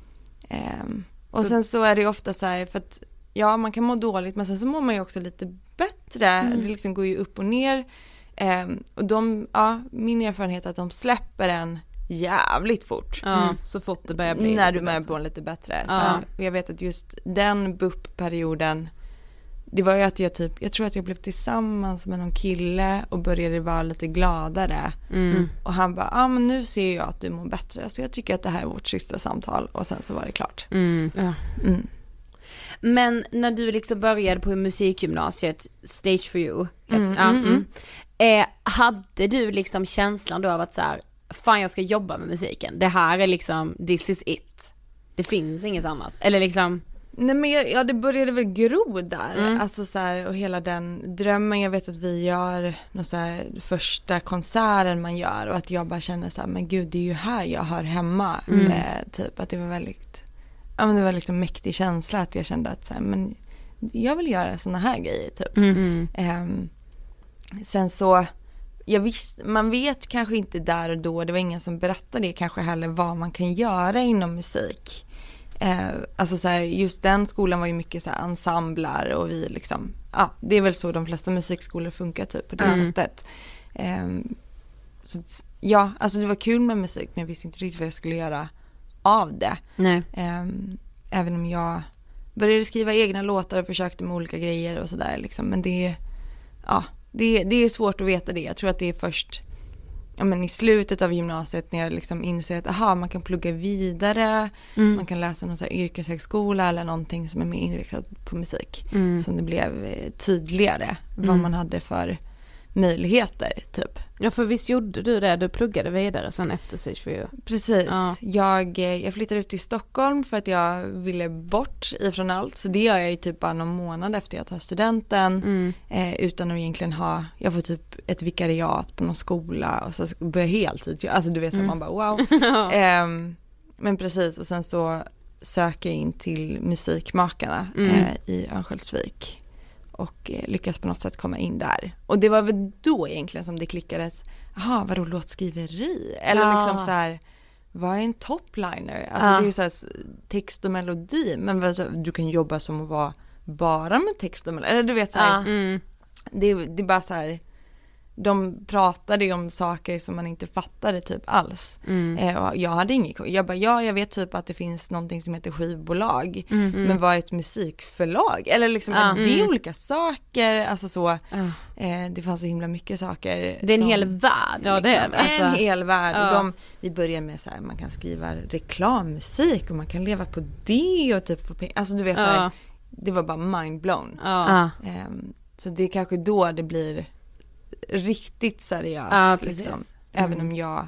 Ehm, och sen så är det ju ofta så här, för att ja man kan må dåligt men sen så mår man ju också lite bättre. Mm. Det liksom går ju upp och ner. Ehm, och de, ja min erfarenhet är att de släpper en jävligt fort. ja så fort det börjar bli När du börjar må lite bättre. Så Ja. och jag vet att just den BUP-perioden det var ju att jag typ, jag tror att jag blev tillsammans med någon kille och började vara lite gladare. Mm. Och han bara, ja ah, men nu ser jag att du mår bättre så jag tycker att det här är vårt sista samtal och sen så var det klart. Mm. Ja. Mm. Men när du liksom började på musikgymnasiet, Stage for you, Mm, ja, mm, mm. Eh, hade du liksom känslan då av att så här, fan jag ska jobba med musiken, det här är liksom, this is it. Det finns inget annat. Eller liksom, Nej men jag, ja det började väl gro där, Mm. alltså så här, och hela den drömmen, jag vet att vi gör någon så här första konserten man gör och att jag bara känner så här, men gud det är ju här jag hör hemma. Mm. Eh, typ att det var väldigt, ja men det var liksom mäktig känsla att jag kände att så här, men jag vill göra såna här grejer typ. Mm. Ehm, sen så jag visste, man vet kanske inte där och då, det var ingen som berättade det kanske heller vad man kan göra inom musik. Eh, alltså så här, just den skolan var ju mycket så här ensemblar och vi liksom, ja det är väl så de flesta musikskolor funkar typ på det Mm. sättet. Eh, så ja, alltså det var kul med musik men jag visste inte riktigt vad jag skulle göra av det. Ehm, även om jag började skriva egna låtar och försökte med olika grejer och sådär liksom. Men det, ja, det, det är svårt att veta det. Jag tror att det är först ja, men i slutet av gymnasiet när jag liksom inser att aha, man kan plugga vidare, Mm. man kan läsa någon så här yrkeshögskola eller någonting som är mer inriktat på musik. Mm. Som det blev eh, tydligare vad Mm. man hade för möjligheter typ. Ja för visst gjorde du det, du pluggade vidare sen efter Stage for. Precis. Ja. Jag, eh, jag flyttade ut till Stockholm för att jag ville bort ifrån allt. Så det gör jag ju typ bara någon månad efter jag tar studenten. Mm. Eh, utan att egentligen ha, jag får typ ett vikariat på någon skola och så börjar jag heltid. Alltså du vet Mm. man bara wow. Ehm, men precis och sen så söker jag in till Musikmakarna Mm. eh, i Örnsköldsvik. Och eh, lyckas på något sätt komma in där. Och det var väl då egentligen som det klickades, jaha vadå låtskriveri? Eller Ja. liksom så här, vad är en topliner? Alltså Ja. det är så här text och melodi, men du kan jobba som att vara bara med text och melodi. Eller du vet så här, Ja. Mm. det, det är bara så här, de pratade ju om saker som man inte fattade typ alls. Mm. Eh, och jag hade koll. Jag bara, ja jag vet typ att det finns någonting som heter skivbolag. Mm. Men vad är ett musikförlag? Eller liksom, är det Mm. olika saker? Alltså så, Ja. eh, det fanns så himla mycket saker. Det är en som- hel värld. Ja, det är liksom. det. Alltså, en hel värld. Ja. Och de, vi börjar med så här, man kan skriva reklammusik och man kan leva på det och typ få pengar. Alltså du vet så här, Ja. det var bara mind blown. Ja. ja. Ehm, så det är kanske då det blir riktigt seriöst. Ja, liksom. Mm. Även om jag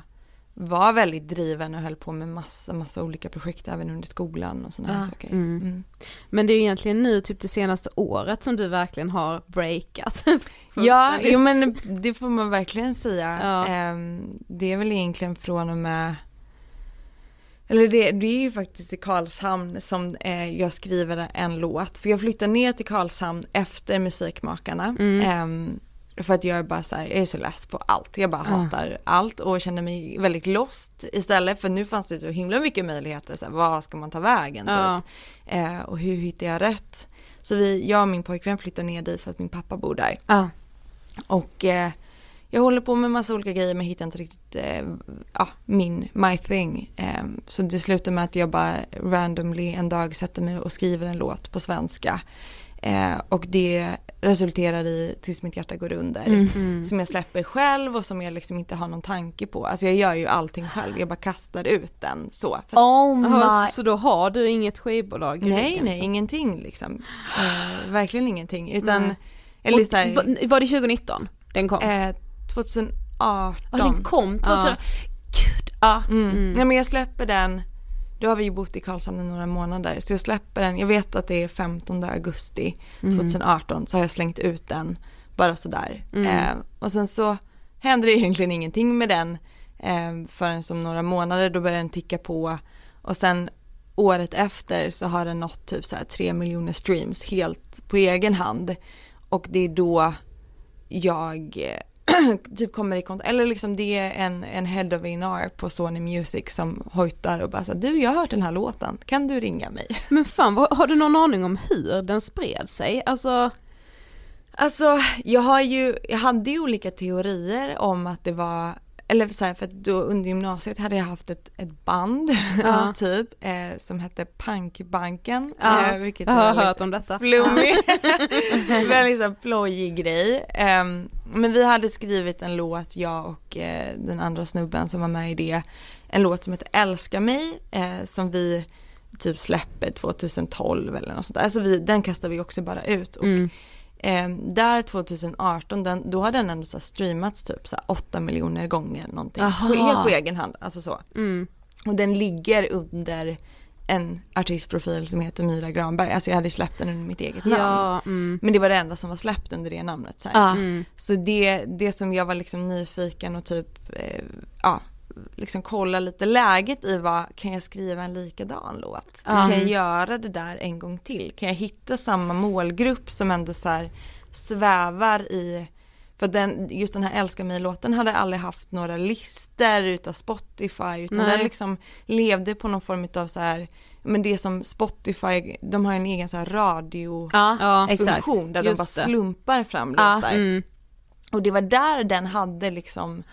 var väldigt driven och höll på med massa, massa olika projekt även under skolan och sådana här Ja, saker. mm. Mm. Men det är egentligen nu typ det senaste året som du verkligen har breakat. Ja, jo, men det får man verkligen säga. Ja. Ehm, det är väl egentligen från och med eller det, det är ju faktiskt i Karlshamn som eh, jag skriver en låt. För jag flyttade ner till Karlshamn efter Musikmakarna. Mm. Ehm, för att jag är bara så här, jag är så less på allt. Jag bara Ja. hatar allt och känner mig väldigt lost istället. För nu fanns det så himla mycket möjligheter. Så här, vad ska man ta vägen typ? Ja. Eh, och hur hittar jag rätt? Så vi, jag och min pojkvän flyttar ner dit för att min pappa bor där. Ja. Och eh, jag håller på med massa olika grejer men hittar inte riktigt eh, ja, min, my thing. Eh, så det slutar med att jag bara randomly en dag sätter mig och skriver en låt på svenska. Eh, och det resulterar i Tills mitt hjärta går under. Mm. Som jag släpper själv och som jag liksom inte har någon tanke på. Alltså jag gör ju allting själv, jag bara kastar ut den så. Oh Jaha, my. så då har du inget skivbolag nej, ryggen, nej, så. ingenting liksom. Eh, verkligen ingenting. Utan, Nej. eller Och så här, var, var det 2019 den kom? eh, 2018. Ja, den kom 2000. Ja. Gud, ja. Mm. Mm. Ja men jag släpper den, då har vi ju bott i Karlshamn i några månader så jag släpper den, jag vet att det är 15 augusti Mm. 2018 så har jag slängt ut den bara sådär. Mm. Eh, och sen så händer det egentligen ingenting med den eh, förrän som några månader då börjar den ticka på och sen året efter så har den nått typ så här 3 miljoner streams helt på egen hand och det är då jag eh, typ kommer i kontakt, eller liksom det är en, en head of A&R på Sony Music som hojtar och bara så här, du jag har hört den här låten, kan du ringa mig? Men fan, vad, har du någon aning om hur den spred sig? Alltså, Alltså jag har ju, jag hade ju olika teorier om att det var eller så här, för att då under gymnasiet hade jag haft ett, ett band Ja. typ eh, som hette Punkbanken. Ja, eh, vilket jag har hört om detta. Flummig. Väldigt här plojig grej. Ehm, men vi hade skrivit en låt, jag och eh, den andra snubben som var med i det. En låt som heter Älska mig eh, som vi typ släpper 2012 eller något sånt där. Alltså vi, den kastar vi också bara ut. Och, Mm. Ehm, där 2018, den, då har den ändå så streamats typ så här 8 miljoner gånger någonting. Aha. Helt på egen hand, alltså så. Mm. Och den ligger under en artistprofil som heter Myra Granberg. Alltså jag hade släppt den under mitt eget namn. Ja, mm. Men det var det enda som var släppt under det namnet. Så. Ja. Mm. så det, det som jag var liksom nyfiken och typ, eh, ja, liksom kolla lite läget i var, kan jag skriva en likadan låt? Ja. Kan jag göra det där en gång till? Kan jag hitta samma målgrupp som ändå så här svävar i För den, just den här Älska mig-låten hade aldrig haft några lister utav Spotify utan Nej. den liksom levde på någon form utav så här men det som Spotify, de har en egen så här radio Ja, Ja, där de bara slumpar fram Ja, låtar. mm. Och det var där den hade liksom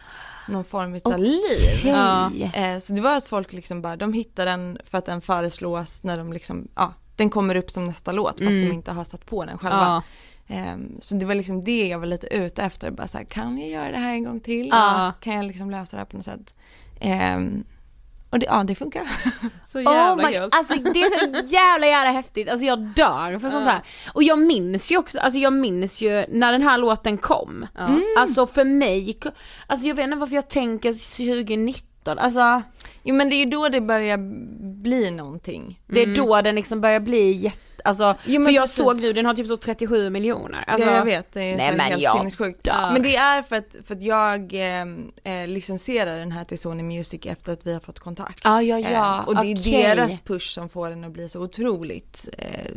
någon form utav liv. Ja. Eh, så det var att folk liksom bara, de hittar den för att den föreslås när de liksom, ja, den kommer upp som nästa låt fast Mm. de inte har satt på den själva. Ja. Ehm, så det var liksom det jag var lite ute efter, bara så här, kan jag göra det här en gång till? Ja. Kan jag liksom lösa det här på något sätt? Och det, ja det funkar. Så Oh jävla my, gött. alltså det är så jävla jävla häftigt, alltså jag dör för sånt här. Och jag minns ju också, alltså jag minns ju när den här låten kom. Ja. Alltså för mig, alltså jag vet inte varför jag tänker 2019, alltså Jo men det är ju då det börjar bli någonting. det är då den liksom börjar bli jätte, alltså Jo, för jag precis. såg nu den har typ så 37 miljoner. Alltså, ja, jag vet, det är nej, men helt jag sinnessjukt. dör. Men det är för att, för att jag eh, eh, licensierar den här till Sony Music efter att vi har fått kontakt. Ja, ja, ja, Eh, och det är deras push som får den att bli så otroligt eh,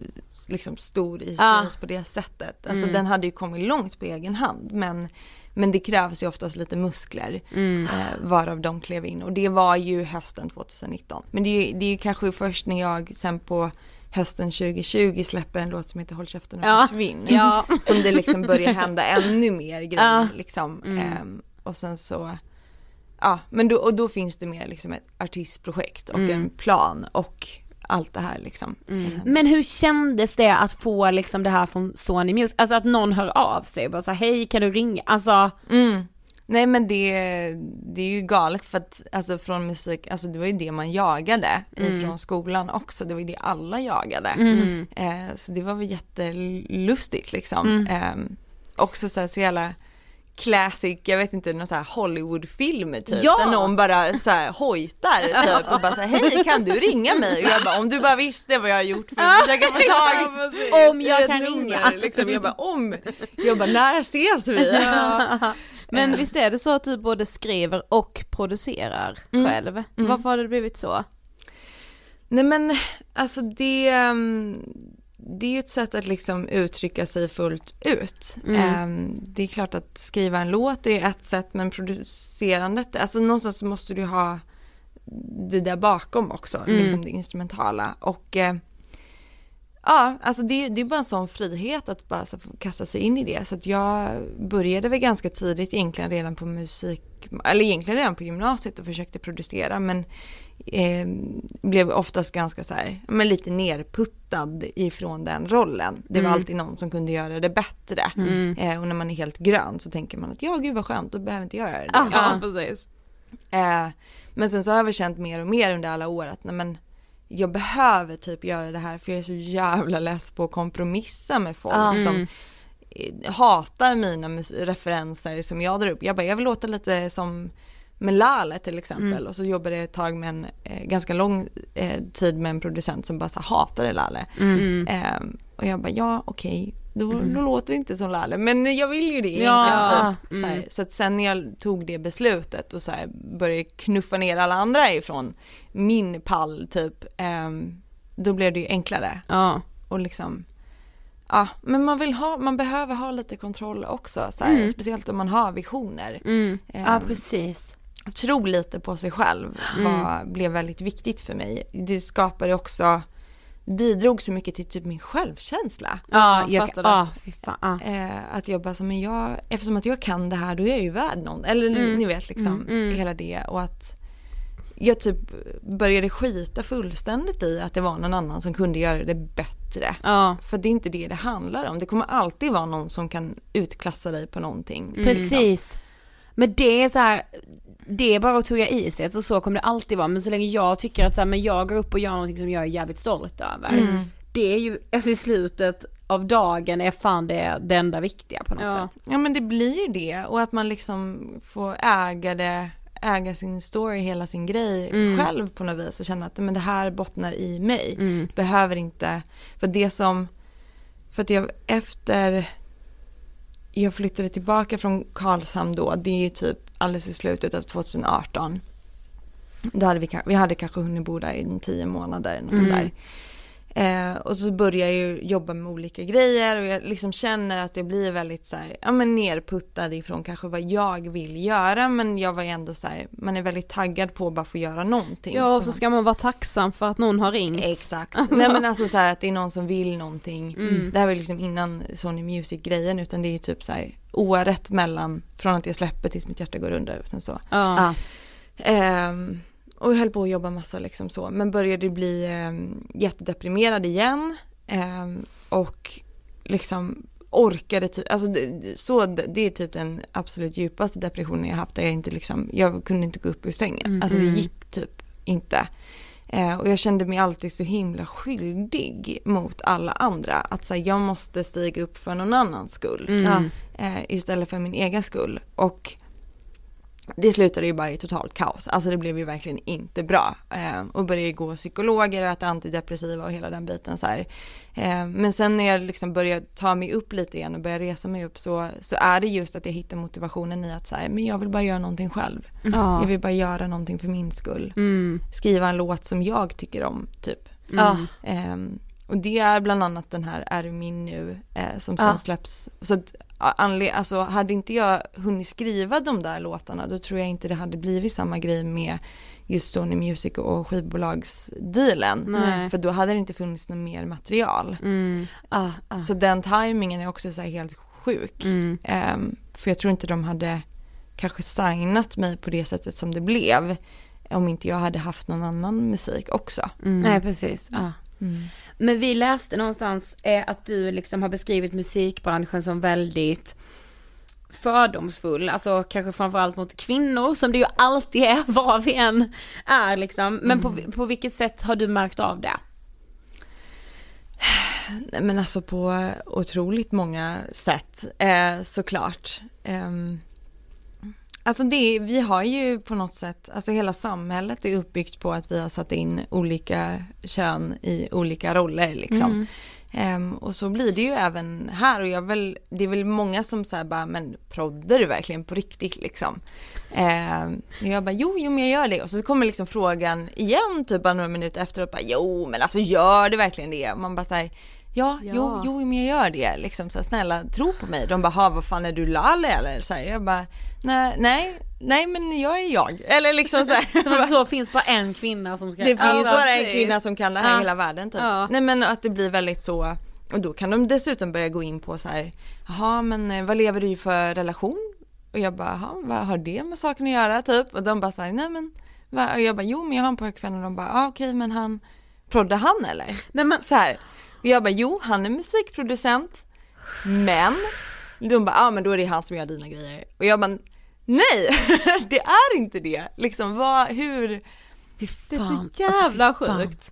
liksom stor i streams på det sättet. Alltså Mm. den hade ju kommit långt på egen hand men men det krävs ju oftast lite muskler Mm. eh, varav de klev in och det var ju hösten 2019. Men det är ju, det är ju kanske först när jag sen på hösten 2020 släpper en låt som heter Håll käften och Ja. försvinn. Ja. Som det liksom börjar hända ännu mer grejer Ja. liksom. Mm. Ehm, och sen så, ja men då, och då finns det mer liksom ett artistprojekt och Mm. en plan och allt det här liksom. som händer. Men hur kändes det att få liksom det här från Sony Music, alltså att någon hör av sig och bara så här, hej kan du ringa, alltså Mm. Nej men det, det är ju galet för att alltså från musik, alltså det var ju det man jagade Mm. ifrån skolan också, det var ju det alla jagade. Mm. Eh, så det var väl jättelustigt liksom. Mm. Eh, också så här så jävla classic, jag vet inte, någon så här Hollywoodfilm typ. Ja. Där någon bara så här hojtar typ och bara så här, hej kan du ringa mig? Och jag bara, om du bara visste vad jag har gjort för att försöka få tag Om jag kan nummer, ringa. Liksom. Jag bara, om? Jag bara, när ses vi? Ja. Men visst är det så att du både skriver och producerar Mm. själv? Varför har det blivit så? Nej men alltså det, ehm, det är ju ett sätt att liksom uttrycka sig fullt ut. Mm. Ehm, Det är klart att skriva en låt är ett sätt men producerandet, alltså någonstans så måste du ha det där bakom också, Mm. liksom det instrumentala. Och eh, ja, alltså det, det är bara en sån frihet att bara kasta sig in i det. Så att jag började väl ganska tidigt egentligen redan på musik, eller egentligen redan på gymnasiet och försökte producera men eh, blev oftast ganska så här, men lite nerputtad ifrån den rollen. Det var Mm. alltid någon som kunde göra det bättre. Eh, och när man är helt grön så tänker man att ja gud vad skönt, då behöver inte jag göra det. Ja, precis. Eh, men sen så har jag väl känt mer och mer under alla år att nej men jag behöver typ göra det här för jag är så jävla less på att kompromissa med folk Ja. som eh, hatar mina referenser som jag drar upp. Jag bara, jag vill låta lite som med Lale till exempel och så jobbade jag ett tag med en eh, ganska lång eh, tid med en producent som bara så hatade Lale. Mm. Ehm, och jag bara, ja okej, då, då låter det inte som Lalle. Men jag vill ju det Ja, egentligen. Mm. Så, här, så att sen när jag tog det beslutet och så här, började knuffa ner alla andra ifrån min pall typ, ehm, då blev det ju enklare. Ja. Och liksom, ja, men man vill ha, man behöver ha lite kontroll också. Så här, Mm. Speciellt om man har visioner. Mm. Ehm, Ja precis. tro lite på sig själv var, blev väldigt viktigt för mig. Det skapade också, bidrog så mycket till typ min självkänsla. Ja, jag jag, fattar det. ja fy fan. Ja. Eh, att jag bara så, men jag, eftersom att jag kan det här då är jag ju värd någon. Eller Mm. ni vet liksom Mm, mm. hela det och att jag typ började skita fullständigt i att det var någon annan som kunde göra det bättre. Ja. För det är inte det det handlar om. Det kommer alltid vara någon som kan utklassa dig på någonting. Precis. Men det är så här, det är bara att tugga i sig, så så kommer det alltid vara. Men så länge jag tycker att så här, men jag går upp och gör någonting som jag är jävligt stolt över. Mm. Det är ju, alltså i slutet av dagen är fan det, det enda viktiga på något Ja. sätt. Ja men det blir ju det och att man liksom får äga det, äga sin story, hela sin grej Mm. själv på något vis och känna att men det här bottnar i mig. Mm. Behöver inte, för det som, för att jag efter jag flyttade tillbaka från Karlshamn då, det är ju typ alldeles i slutet av 2018. Då hade vi, vi hade kanske hunnit bo där i tio månader och sånt Mm. där. Eh, och så börjar jag ju jobba med olika grejer och jag liksom känner att jag blir väldigt så här, ja men nerputtad ifrån kanske vad jag vill göra men jag var ändå så här, man är väldigt taggad på att bara få göra någonting. Ja och Så så ska man vara tacksam för att någon har ringt. Exakt. Nej men alltså så här att det är någon som vill någonting. Mm. Det här var liksom innan Sony Music grejen utan det är typ så här året mellan från att jag släpper tills mitt hjärta går under och sen så. Ja. Ja. Ehm, och jag höll på att jobba massa liksom så men började bli um, jättedeprimerad igen Ehm, och liksom orkade typ, alltså det, så, det är typ den absolut djupaste depressionen jag haft där jag inte liksom, jag kunde inte gå upp ur sängen. Mm. Alltså det Mm. gick typ inte. Eh, och jag kände mig alltid så himla skyldig mot alla andra. Att så här, jag måste stiga upp för någon annans skull. Mm. Eh, istället för min egen skull. Och det slutade ju bara i totalt kaos. Alltså det blev ju verkligen inte bra. Eh, och började gå psykologer och äta antidepressiva och hela den biten så här. Eh, men sen när jag liksom började ta mig upp lite igen och började resa mig upp så, så är det just att jag hittar motivationen i att så här, men jag vill bara göra någonting själv. Ja. Jag vill bara göra någonting för min skull. Mm. Skriva en låt som jag tycker om typ. Ja. Ehm, och det är bland annat den här Är du min nu eh, som sen Ja. släpps. Så att, alltså hade inte jag hunnit skriva de där låtarna då tror jag inte det hade blivit samma grej med just Sony Music och skivbolagsdealen. Nej. För då hade det inte funnits något mer material. Mm. Ja, ja. Så den timingen är också så här helt sjuk. Mm. Ehm, för jag tror inte de hade kanske signat mig på det sättet som det blev. Om inte jag hade haft någon annan musik också. Mm. Nej precis. Ja. Mm. Men vi läste någonstans eh, att du liksom har beskrivit musikbranschen som väldigt fördomsfull, alltså kanske framförallt mot kvinnor som det ju alltid är var vi än är liksom. Men på, på vilket sätt har du märkt av det? Men alltså på otroligt många sätt eh, såklart. Ehm, alltså det, vi har ju på något sätt, alltså hela samhället är uppbyggt på att vi har satt in olika kön i olika roller liksom. Ehm, och så blir det ju även här och jag väl, det är väl många som säger bara, men proddar du verkligen på riktigt liksom? Ehm, och jag bara, jo, jo men jag gör det. Och så kommer liksom frågan igen typ bara några minuter efteråt, bara, jo men alltså gör du verkligen det? Och man bara säger Ja, Ja. jo, jo men jag gör det liksom så här, snälla tro på mig. De bara, vad fan är du lall eller? Så här, jag bara, nej, nej, nej men jag är jag. Eller liksom så här. Som att så finns bara en kvinna som ska... Det finns Ja, bara en kvinna som kan det här i Ja. hela världen typ. Ja. Nej men att det blir väldigt så, och då kan de dessutom börja gå in på så här, jaha men eh, vad lever du i för relation? Och jag bara, jaha vad har det med saken att göra typ? Och de bara säger nej men, va? och jag bara, jo men jag har en pojkvän och de bara, ah, okej men han, proddar han eller? Nej men Så här. Och jag bara, jo han är musikproducent, men, de bara, ja ah, men då är det han som gör dina grejer. Och jag bara, nej det är inte det. Liksom vad, hur, det är så Fan, jävla alltså, sjukt.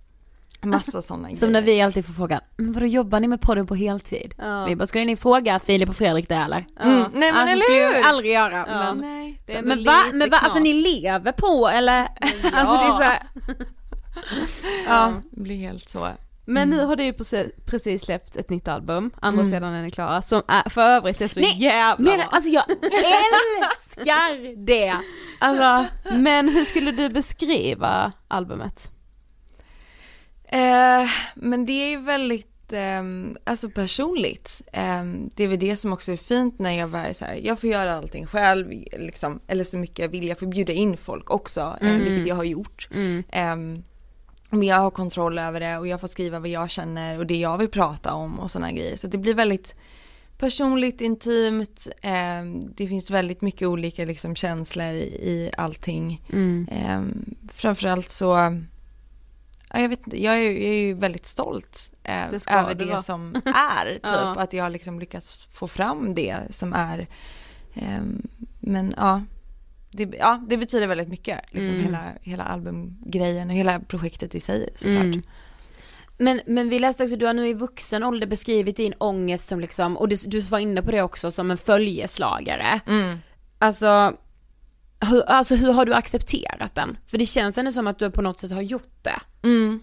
massa sådana grejer. Som när vi alltid får frågan, men vadå jobbar ni med podden på heltid? Ja. Vi bara, skulle ni fråga Filip och Fredrik det eller? Mm, nej men alltså, eller skulle hur? jag aldrig göra. Ja. Men, Nej. Men va, men va, alltså ni lever på eller? Alltså det är så här, Ja, det blir helt så. Men nu har du ju precis, precis släppt ett nytt album, andra Mm. sidan är ni klara, som är, för övrigt är så Nej, jävla men alltså jag älskar det! Alltså, Men hur skulle du beskriva albumet? Eh, men det är ju väldigt, eh, alltså personligt. Eh, det är väl det som också är fint när jag var så här, jag får göra allting själv, liksom, eller så mycket jag vill. Jag får bjuda in folk också, eh, Mm. vilket jag har gjort. Eh, men jag har kontroll över det och jag får skriva vad jag känner och det jag vill prata om och sådana grejer. Så det blir väldigt personligt, intimt. Eh, det finns väldigt mycket olika liksom, känslor i, i allting. Eh, framförallt så, ja, jag vet jag är, jag är ju väldigt stolt eh, Det över det vara. som är. Typ Ja. att jag har liksom lyckats få fram det som är. Eh, men ja det, ja, det betyder väldigt mycket, liksom Mm. hela, hela albumgrejen och hela projektet i sig såklart. Mm. Men, men vi läste också, du har nu i vuxen ålder beskrivit din ångest som liksom, och du, du var inne på det också, som en följeslagare. Mm. Alltså hur, alltså hur har du accepterat den? För det känns ändå som att du på något sätt har gjort det. Mm.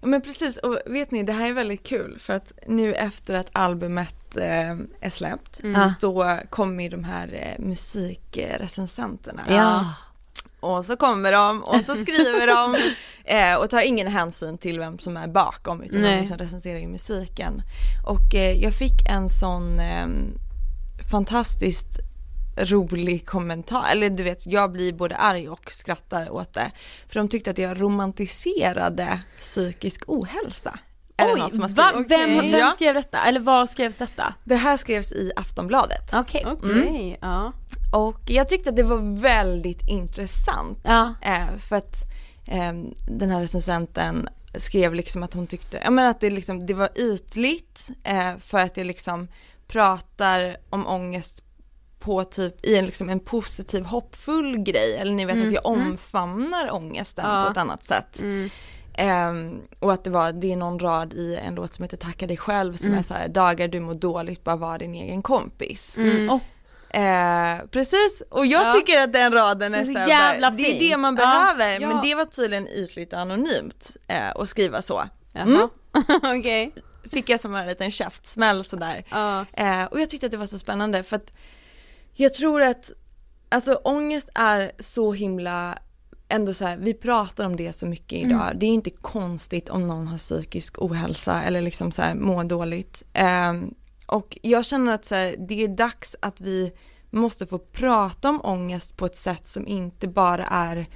Ja men precis, och vet ni det här är väldigt kul för att nu efter att albumet eh, är släppt Mm. så kommer ju de här eh, musikrecensenterna. Ja. och så kommer de och så skriver de eh, och tar ingen hänsyn till vem som är bakom utan Nej. de liksom recenserar ju musiken. Och eh, jag fick en sån eh, fantastiskt rolig kommentar, eller du vet jag blir både arg och skrattar åt det. För de tyckte att jag romantiserade psykisk ohälsa. Är det någon som har va? skrivit? Vem, Okej. vem skrev detta? Eller var skrevs detta? Det här skrevs i Aftonbladet. Okej. Okej, ja. Och jag tyckte att det var väldigt intressant. Ja. Eh, för att eh, den här recensenten skrev liksom att hon tyckte, ja men att det liksom, det var ytligt eh, för att det liksom pratar om ångest på typ i en, liksom en positiv hoppfull grej eller ni vet att jag omfamnar ångesten Ja. på ett annat sätt. Ehm, och att det var, det är någon rad i en låt som heter Tacka dig själv som är så här, dagar du mår dåligt, bara var din egen kompis. Mm. Oh, Eh, precis, och jag Ja. tycker att den raden är, Det är så här, jävla bara, det är fin. det man behöver, Ja. men det var tydligen ytligt och anonymt eh, att skriva så. Jaha. Okej. Fick jag som en liten käftsmäll sådär. Ja. Eh, och jag tyckte att det var så spännande för att jag tror att, alltså ångest är så himla Ändå så här, vi pratar om det så mycket idag. Det är inte konstigt om någon har psykisk ohälsa eller liksom så här mår dåligt. Ehm, och jag känner att så här, det är dags att vi måste få prata om ångest på ett sätt som inte bara är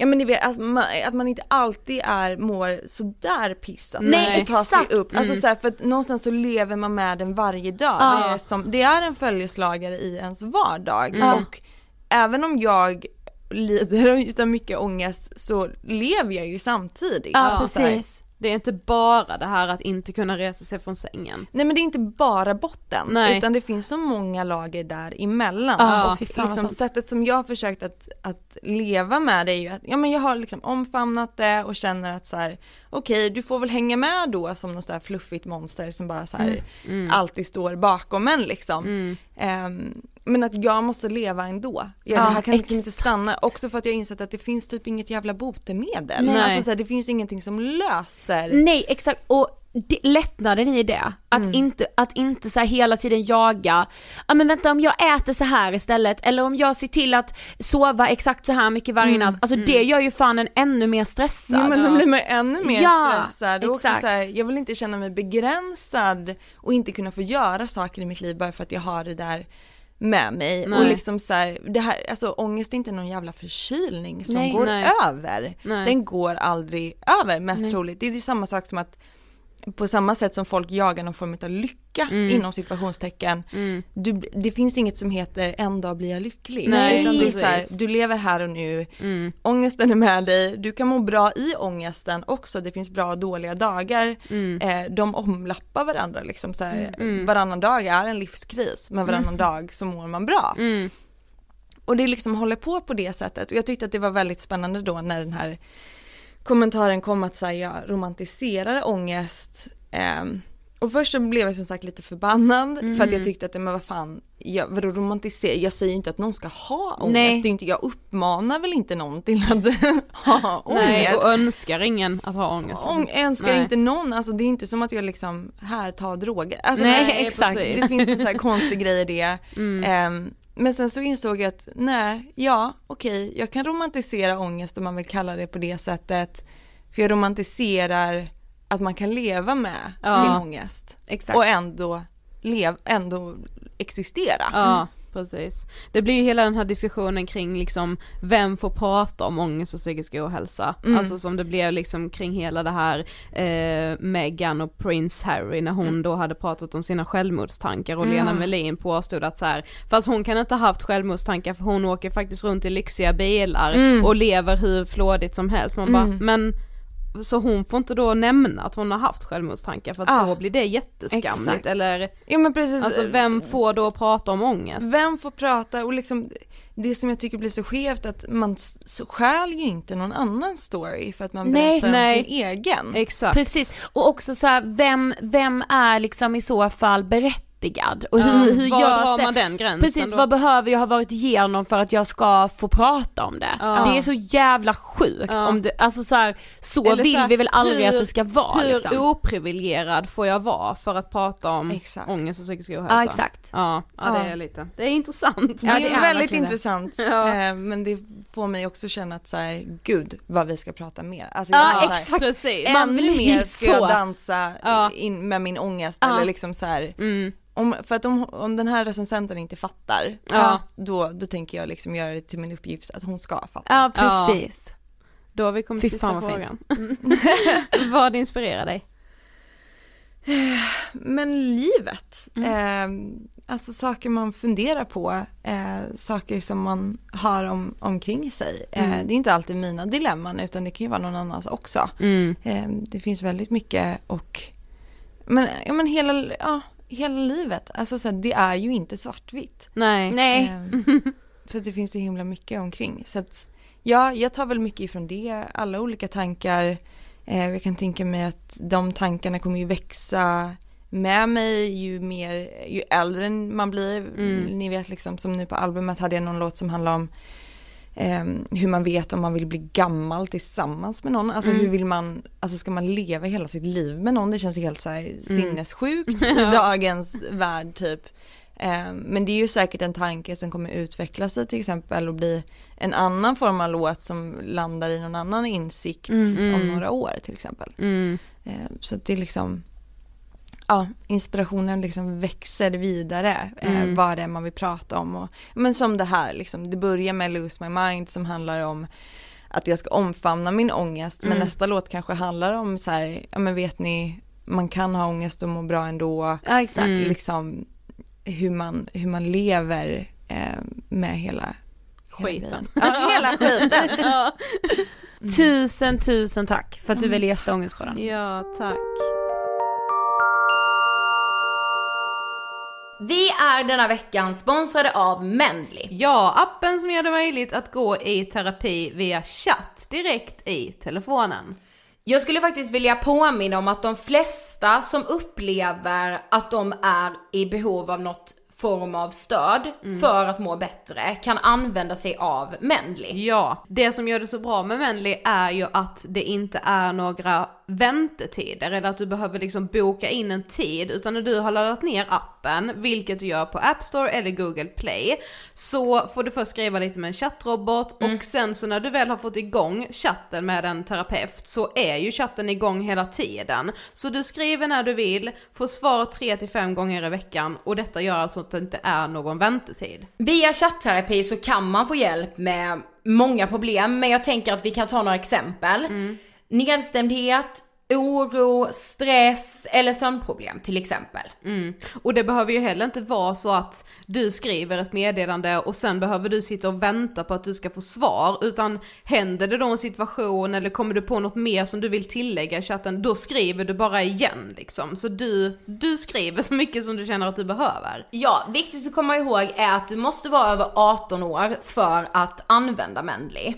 Ja men ni vet, att man, att man inte alltid är, mår sådär piss att Nej, man tar exakt. sig upp. Alltså så här, för att någonstans så lever man med den varje dag. Ja. Det, är som, det är en följeslagare i ens vardag. Ja. Och även om jag lider utav mycket ångest så lever jag ju samtidigt. Ja, här, precis. Det är inte bara det här att inte kunna resa sig från sängen. Nej men det är inte bara botten Nej. utan det finns så många lager däremellan. Ja, och liksom, sättet som jag har försökt att, att leva med det är ju att ja, men jag har liksom omfamnat det och känner att så här okej du får väl hänga med då som något så här fluffigt monster som bara så här Mm. alltid står bakom en liksom. Ehm, men att jag måste leva ändå. Ja, Ja, det här kan liksom inte exakt. stanna. Också för att jag har insett att det finns typ inget jävla botemedel. Nej. Alltså, så här, det finns ingenting som löser. Nej exakt och det, lättnaden i det, att Mm. inte, att inte så här hela tiden jaga, ja men vänta om jag äter så här istället eller om jag ser till att sova exakt så här mycket varje natt, alltså det gör ju fan en ännu mer stressad. Mm. Ja men då blir man ännu mer Ja, stressad och också exakt. så här, jag vill inte känna mig begränsad och inte kunna få göra saker i mitt liv bara för att jag har det där med mig Nej. och liksom så här, det här, alltså ångest är inte någon jävla förkylning som Nej. går Nej. över. Den går aldrig över mest troligt. Det är ju samma sak som att på samma sätt som folk jagar någon form av lycka Mm. inom situationstecken. Du, det finns inget som heter en dag blir jag lycklig. Nej, Utan det är så här, du lever här och nu, Mm. ångesten är med dig, du kan må bra i ångesten också, det finns bra och dåliga dagar. Mm. Eh, de omlappar varandra liksom så här, varannan dag är en livskris men varannan dag så mår man bra. Mm. Och det liksom håller på på det sättet och jag tyckte att det var väldigt spännande då när den här kommentaren kom att säga jag romantiserar ångest. Ehm, och först så blev jag som sagt lite förbannad för Mm. att jag tyckte att men vad fan, jag, vadå romantisera, jag säger ju inte att någon ska ha ångest, Nej. det är inte, jag uppmanar väl inte någon till att ha Nej, ångest. och önskar ingen att ha ångest. Ång, önskar Nej. inte någon, alltså det är inte som att jag liksom, här ta droger. Alltså, Nej, nej, exakt. Det finns en sån här konstig grej i det. Ehm, men sen så insåg jag att nej, ja okej, jag kan romantisera ångest om man vill kalla det på det sättet. För jag romantiserar att man kan leva med Ja. sin ångest. Exakt. Och ändå, lev, ändå existera. Ja, precis. Det blir ju hela den här diskussionen kring liksom vem får prata om ångest och psykisk ohälsa. Alltså som det blev liksom kring hela det här eh, Meghan och Prince Harry när hon då hade pratat om sina självmordstankar och Lena Melin påstod att så här, fast hon kan inte ha haft självmordstankar för hon åker faktiskt runt i lyxiga bilar och lever hur flådigt som helst. Man bara, men så hon får inte då nämna att hon har haft självmordstankar för att Ja. då blir det jätteskamligt Exakt. eller Ja men precis. Alltså vem får då prata om ångest? Vem får prata och liksom det som jag tycker blir så skevt att man stjäl ju inte någon annan story för att man Nej, berättar om nej. sin egen. Exakt. Precis, och också så här, vem, vem är liksom i så fall berättaren berättigad? Och hur, Ja, hur var drar man den gränsen Precis, då? vad behöver jag ha varit igenom för att jag ska få prata om det? Ja. Det är så jävla sjukt Ja. om det, alltså så, här, så Eller vill så här, vi väl aldrig hur- att det ska vara Hur liksom. oprivilegierad får jag vara för att prata om Exakt. ångest och psykisk ohälsa? Ja exakt. Ja, ja, det Ja. är lite, det är intressant. Ja, det det är väldigt intressant. Ja. Eh, men det får mig också känna att så här, gud vad vi ska prata mer. Alltså, Ja, här, exakt. Precis. Man Ännu blir mer ska jag dansa Ja. in med min ångest Ja. eller liksom så här. Mm. Om, för att om, om den här recensenten inte fattar, Ja. då, då tänker jag liksom göra det till min uppgift att hon ska fatta. Ja precis. Då har vi kommit till sista fan vad frågan. vad inspirerar dig? Men livet, Mm. eh, alltså saker man funderar på, eh, saker som man har om, omkring sig. Eh, Mm. det är inte alltid mina dilemman utan det kan ju vara någon annans också. Mm. Eh, det finns väldigt mycket och men, ja, men hela, ja, hela livet, alltså så här, det är ju inte svartvitt. Nej. Nej. Eh, så att det finns så himla mycket omkring. Så att, ja, jag tar väl mycket ifrån det, alla olika tankar. Eh, jag kan tänka mig att de tankarna kommer ju växa med mig ju mer, ju äldre man blir. Mm. Ni vet liksom som nu på albumet hade jag någon låt som handlar om eh, hur man vet om man vill bli gammal tillsammans med någon. Alltså Mm. hur vill man, alltså ska man leva hela sitt liv med någon? Det känns ju helt så Mm. här sinnessjukt i dagens värld typ. Eh, Men det är ju säkert en tanke som kommer utveckla sig till exempel och bli en annan form av låt som landar i någon annan insikt Mm. om några år till exempel. Mm. Eh, Så det är liksom, ja, inspirationen liksom växer vidare, eh, Mm. vad det är man vill prata om. Och, men som det här, liksom, det börjar med Lose My Mind som handlar om att jag ska omfamna min ångest, men Mm. nästa låt kanske handlar om så här, ja men vet ni, man kan ha ångest och må bra ändå. Ja exakt. Mm. Liksom hur man, hur man lever eh, med hela Skiten. Ja, hela skiten. Ja. Tusen tusen tack för att du ville gästa Ångestpodden. ja, tack. Vi är denna veckan sponsrade av Mendly. Ja, appen som gör det möjligt att gå i terapi via chatt direkt i telefonen. Jag skulle faktiskt vilja påminna om att de flesta som upplever att de är i behov av något form av stöd för att må bättre kan använda sig av Mendly. Ja, det som gör det så bra med Menly är ju att det inte är några väntetider eller att du behöver liksom boka in en tid utan när du har laddat ner appen, vilket du gör på App Store eller Google Play, så får du först skriva lite med en chattrobot och sen så när du väl har fått igång chatten med en terapeut så är ju chatten igång hela tiden. Så du skriver när du vill, får svar 3 till 5 gånger i veckan och detta gör alltså att det inte är någon väntetid. Via chattterapi så kan man få hjälp med många problem, men jag tänker att vi kan ta några exempel. Nedstämdhet, oro, stress eller sömnproblem till exempel. Mm. Och det behöver ju heller inte vara så att du skriver ett meddelande och sen behöver du sitta och vänta på att du ska få svar, utan händer det då en situation eller kommer du på något mer som du vill tillägga i chatten, då skriver du bara igen liksom. Så du, du skriver så mycket som du känner att du behöver. Ja, viktigt att komma ihåg är att du måste vara över 18 år för att använda Mendly.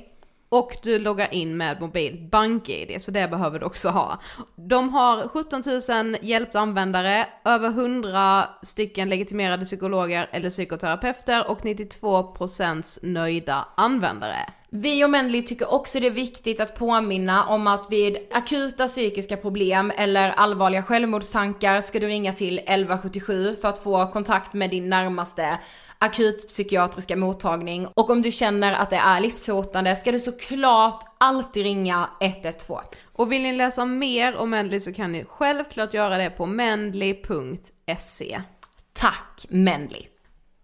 Och du loggar in med mobilt BankID, så det behöver du också ha. De har 17 000 hjälpta användare, över 100 stycken legitimerade psykologer eller psykoterapeuter och 92% nöjda användare. Vi och Mendley tycker också det är viktigt att påminna om att vid akuta psykiska problem eller allvarliga självmordstankar ska du ringa till 1177 för att få kontakt med din närmaste akutpsykiatriska mottagning. Och om du känner att det är livshotande ska du såklart alltid ringa 112. Och vill ni läsa mer om Mendley så kan ni självklart göra det på mendley.se. Tack Mendly!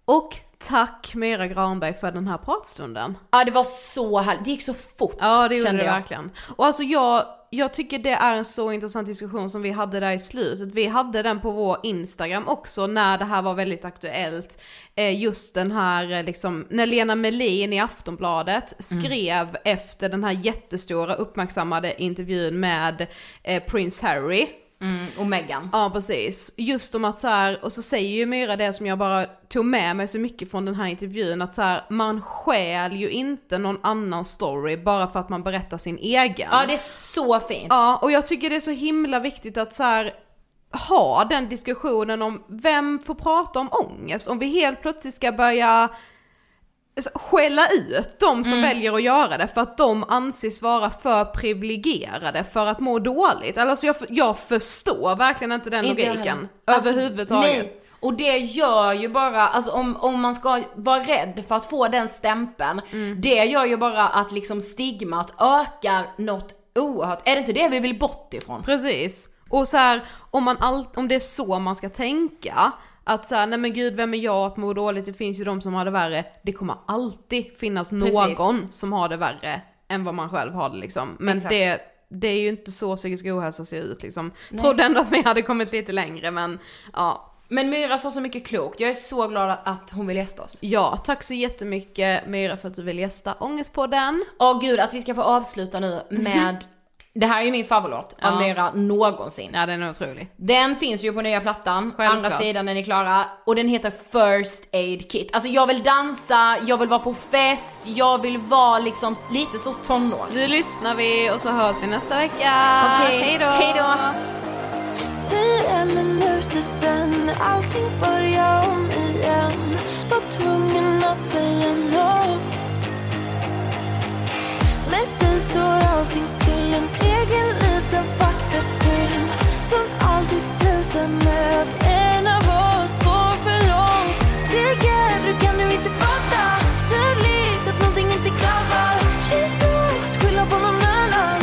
Och tack Mira Granberg för den här pratstunden. Ja det var så härligt, det gick så fort Ja det gjorde det jag. verkligen. Och alltså jag, jag tycker det är en så intressant diskussion som vi hade där i slutet. Vi hade den på vår Instagram också när det här var väldigt aktuellt. Eh, Just den här eh, liksom, när Lena Melin i Aftonbladet skrev efter den här jättestora uppmärksammade intervjun med eh, Prince Harry. Mm, och Meghan. Ja precis. Just om att så här, och så säger ju Myra det som jag bara tog med mig så mycket från den här intervjun, att så här, man stjäl ju inte någon annan story bara för att man berättar sin egen. Ja det är så fint. Ja, och jag tycker det är så himla viktigt att så här, ha den diskussionen om vem får prata om ångest? Om vi helt plötsligt ska börja skälla ut de som väljer att göra det för att de anses vara för privilegierade för att må dåligt. Alltså jag, jag förstår verkligen inte den Inte logiken. Alltså, överhuvudtaget. Nej. Och det gör ju bara, alltså om, om man ska vara rädd för att få den stämpeln, Mm. det gör ju bara att liksom stigmat ökar något oerhört. Är det inte det vi vill bort ifrån? Precis. Och så här, om, man all, om det är så man ska tänka, att så här, nej men gud vem är jag att må dåligt, det finns ju de som har det värre. Det kommer alltid finnas någon som har det värre än vad man själv har det liksom. Men Exakt. det, det är ju inte så psykisk ohälsa ser ut liksom. Trodde ändå att vi hade kommit lite längre men ja. Men Myra sa så mycket klokt, jag är så glad att hon vill gästa oss. Ja, tack så jättemycket Myra för att du vill gästa Ångestpodden. Åh gud, att vi ska få avsluta nu med, det här är ju min favoritlåt av Ja. Myra någonsin. Ja den är otrolig. Den finns ju på nya plattan, Självklart. andra sidan är ni klara, och den heter First Aid Kit. Alltså jag vill dansa, jag vill vara på fest, jag vill vara liksom lite så tonåring. Nu lyssnar vi och så hörs vi nästa vecka. Okej, Hej då! hejdå. Tio minuter sen allting börjar om igen Var tvungen att säga något mitt i står allting still En egen liten fucked film Som alltid slutar med att en av oss går för långt. Skriker, du kan du inte fatta? Tydligt att någonting inte klaffar. Känns bra att skylla på någon annan.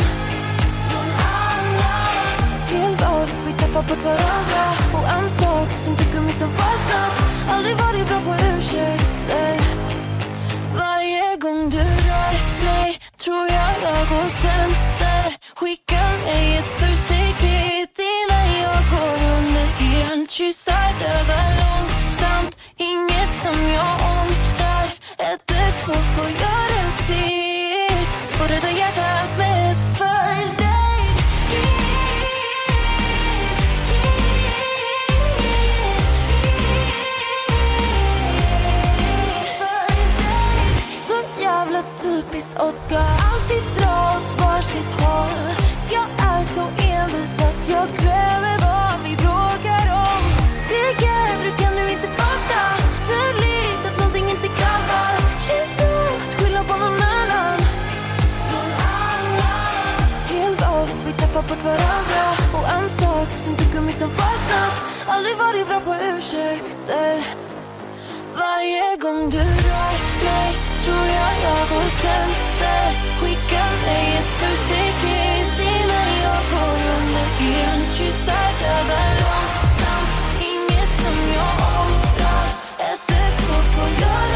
Någon annan. Helt av, vi tappar bort varandra. Och en sak som tyggummi som fastnat. Aldrig varit bra på ursäkter. Varje gång du tror jag går mig ett first aid kit innan jag går under helt Kyssar som fastnat Aldrig varit bra på ursäkter. Varje gång du rör mig tror jag jag går sönder. Skickar mig ett first aid innan jag går under helt Kyssar dödar långsamt, inget som jag ångrar. Ett, ett, två får göra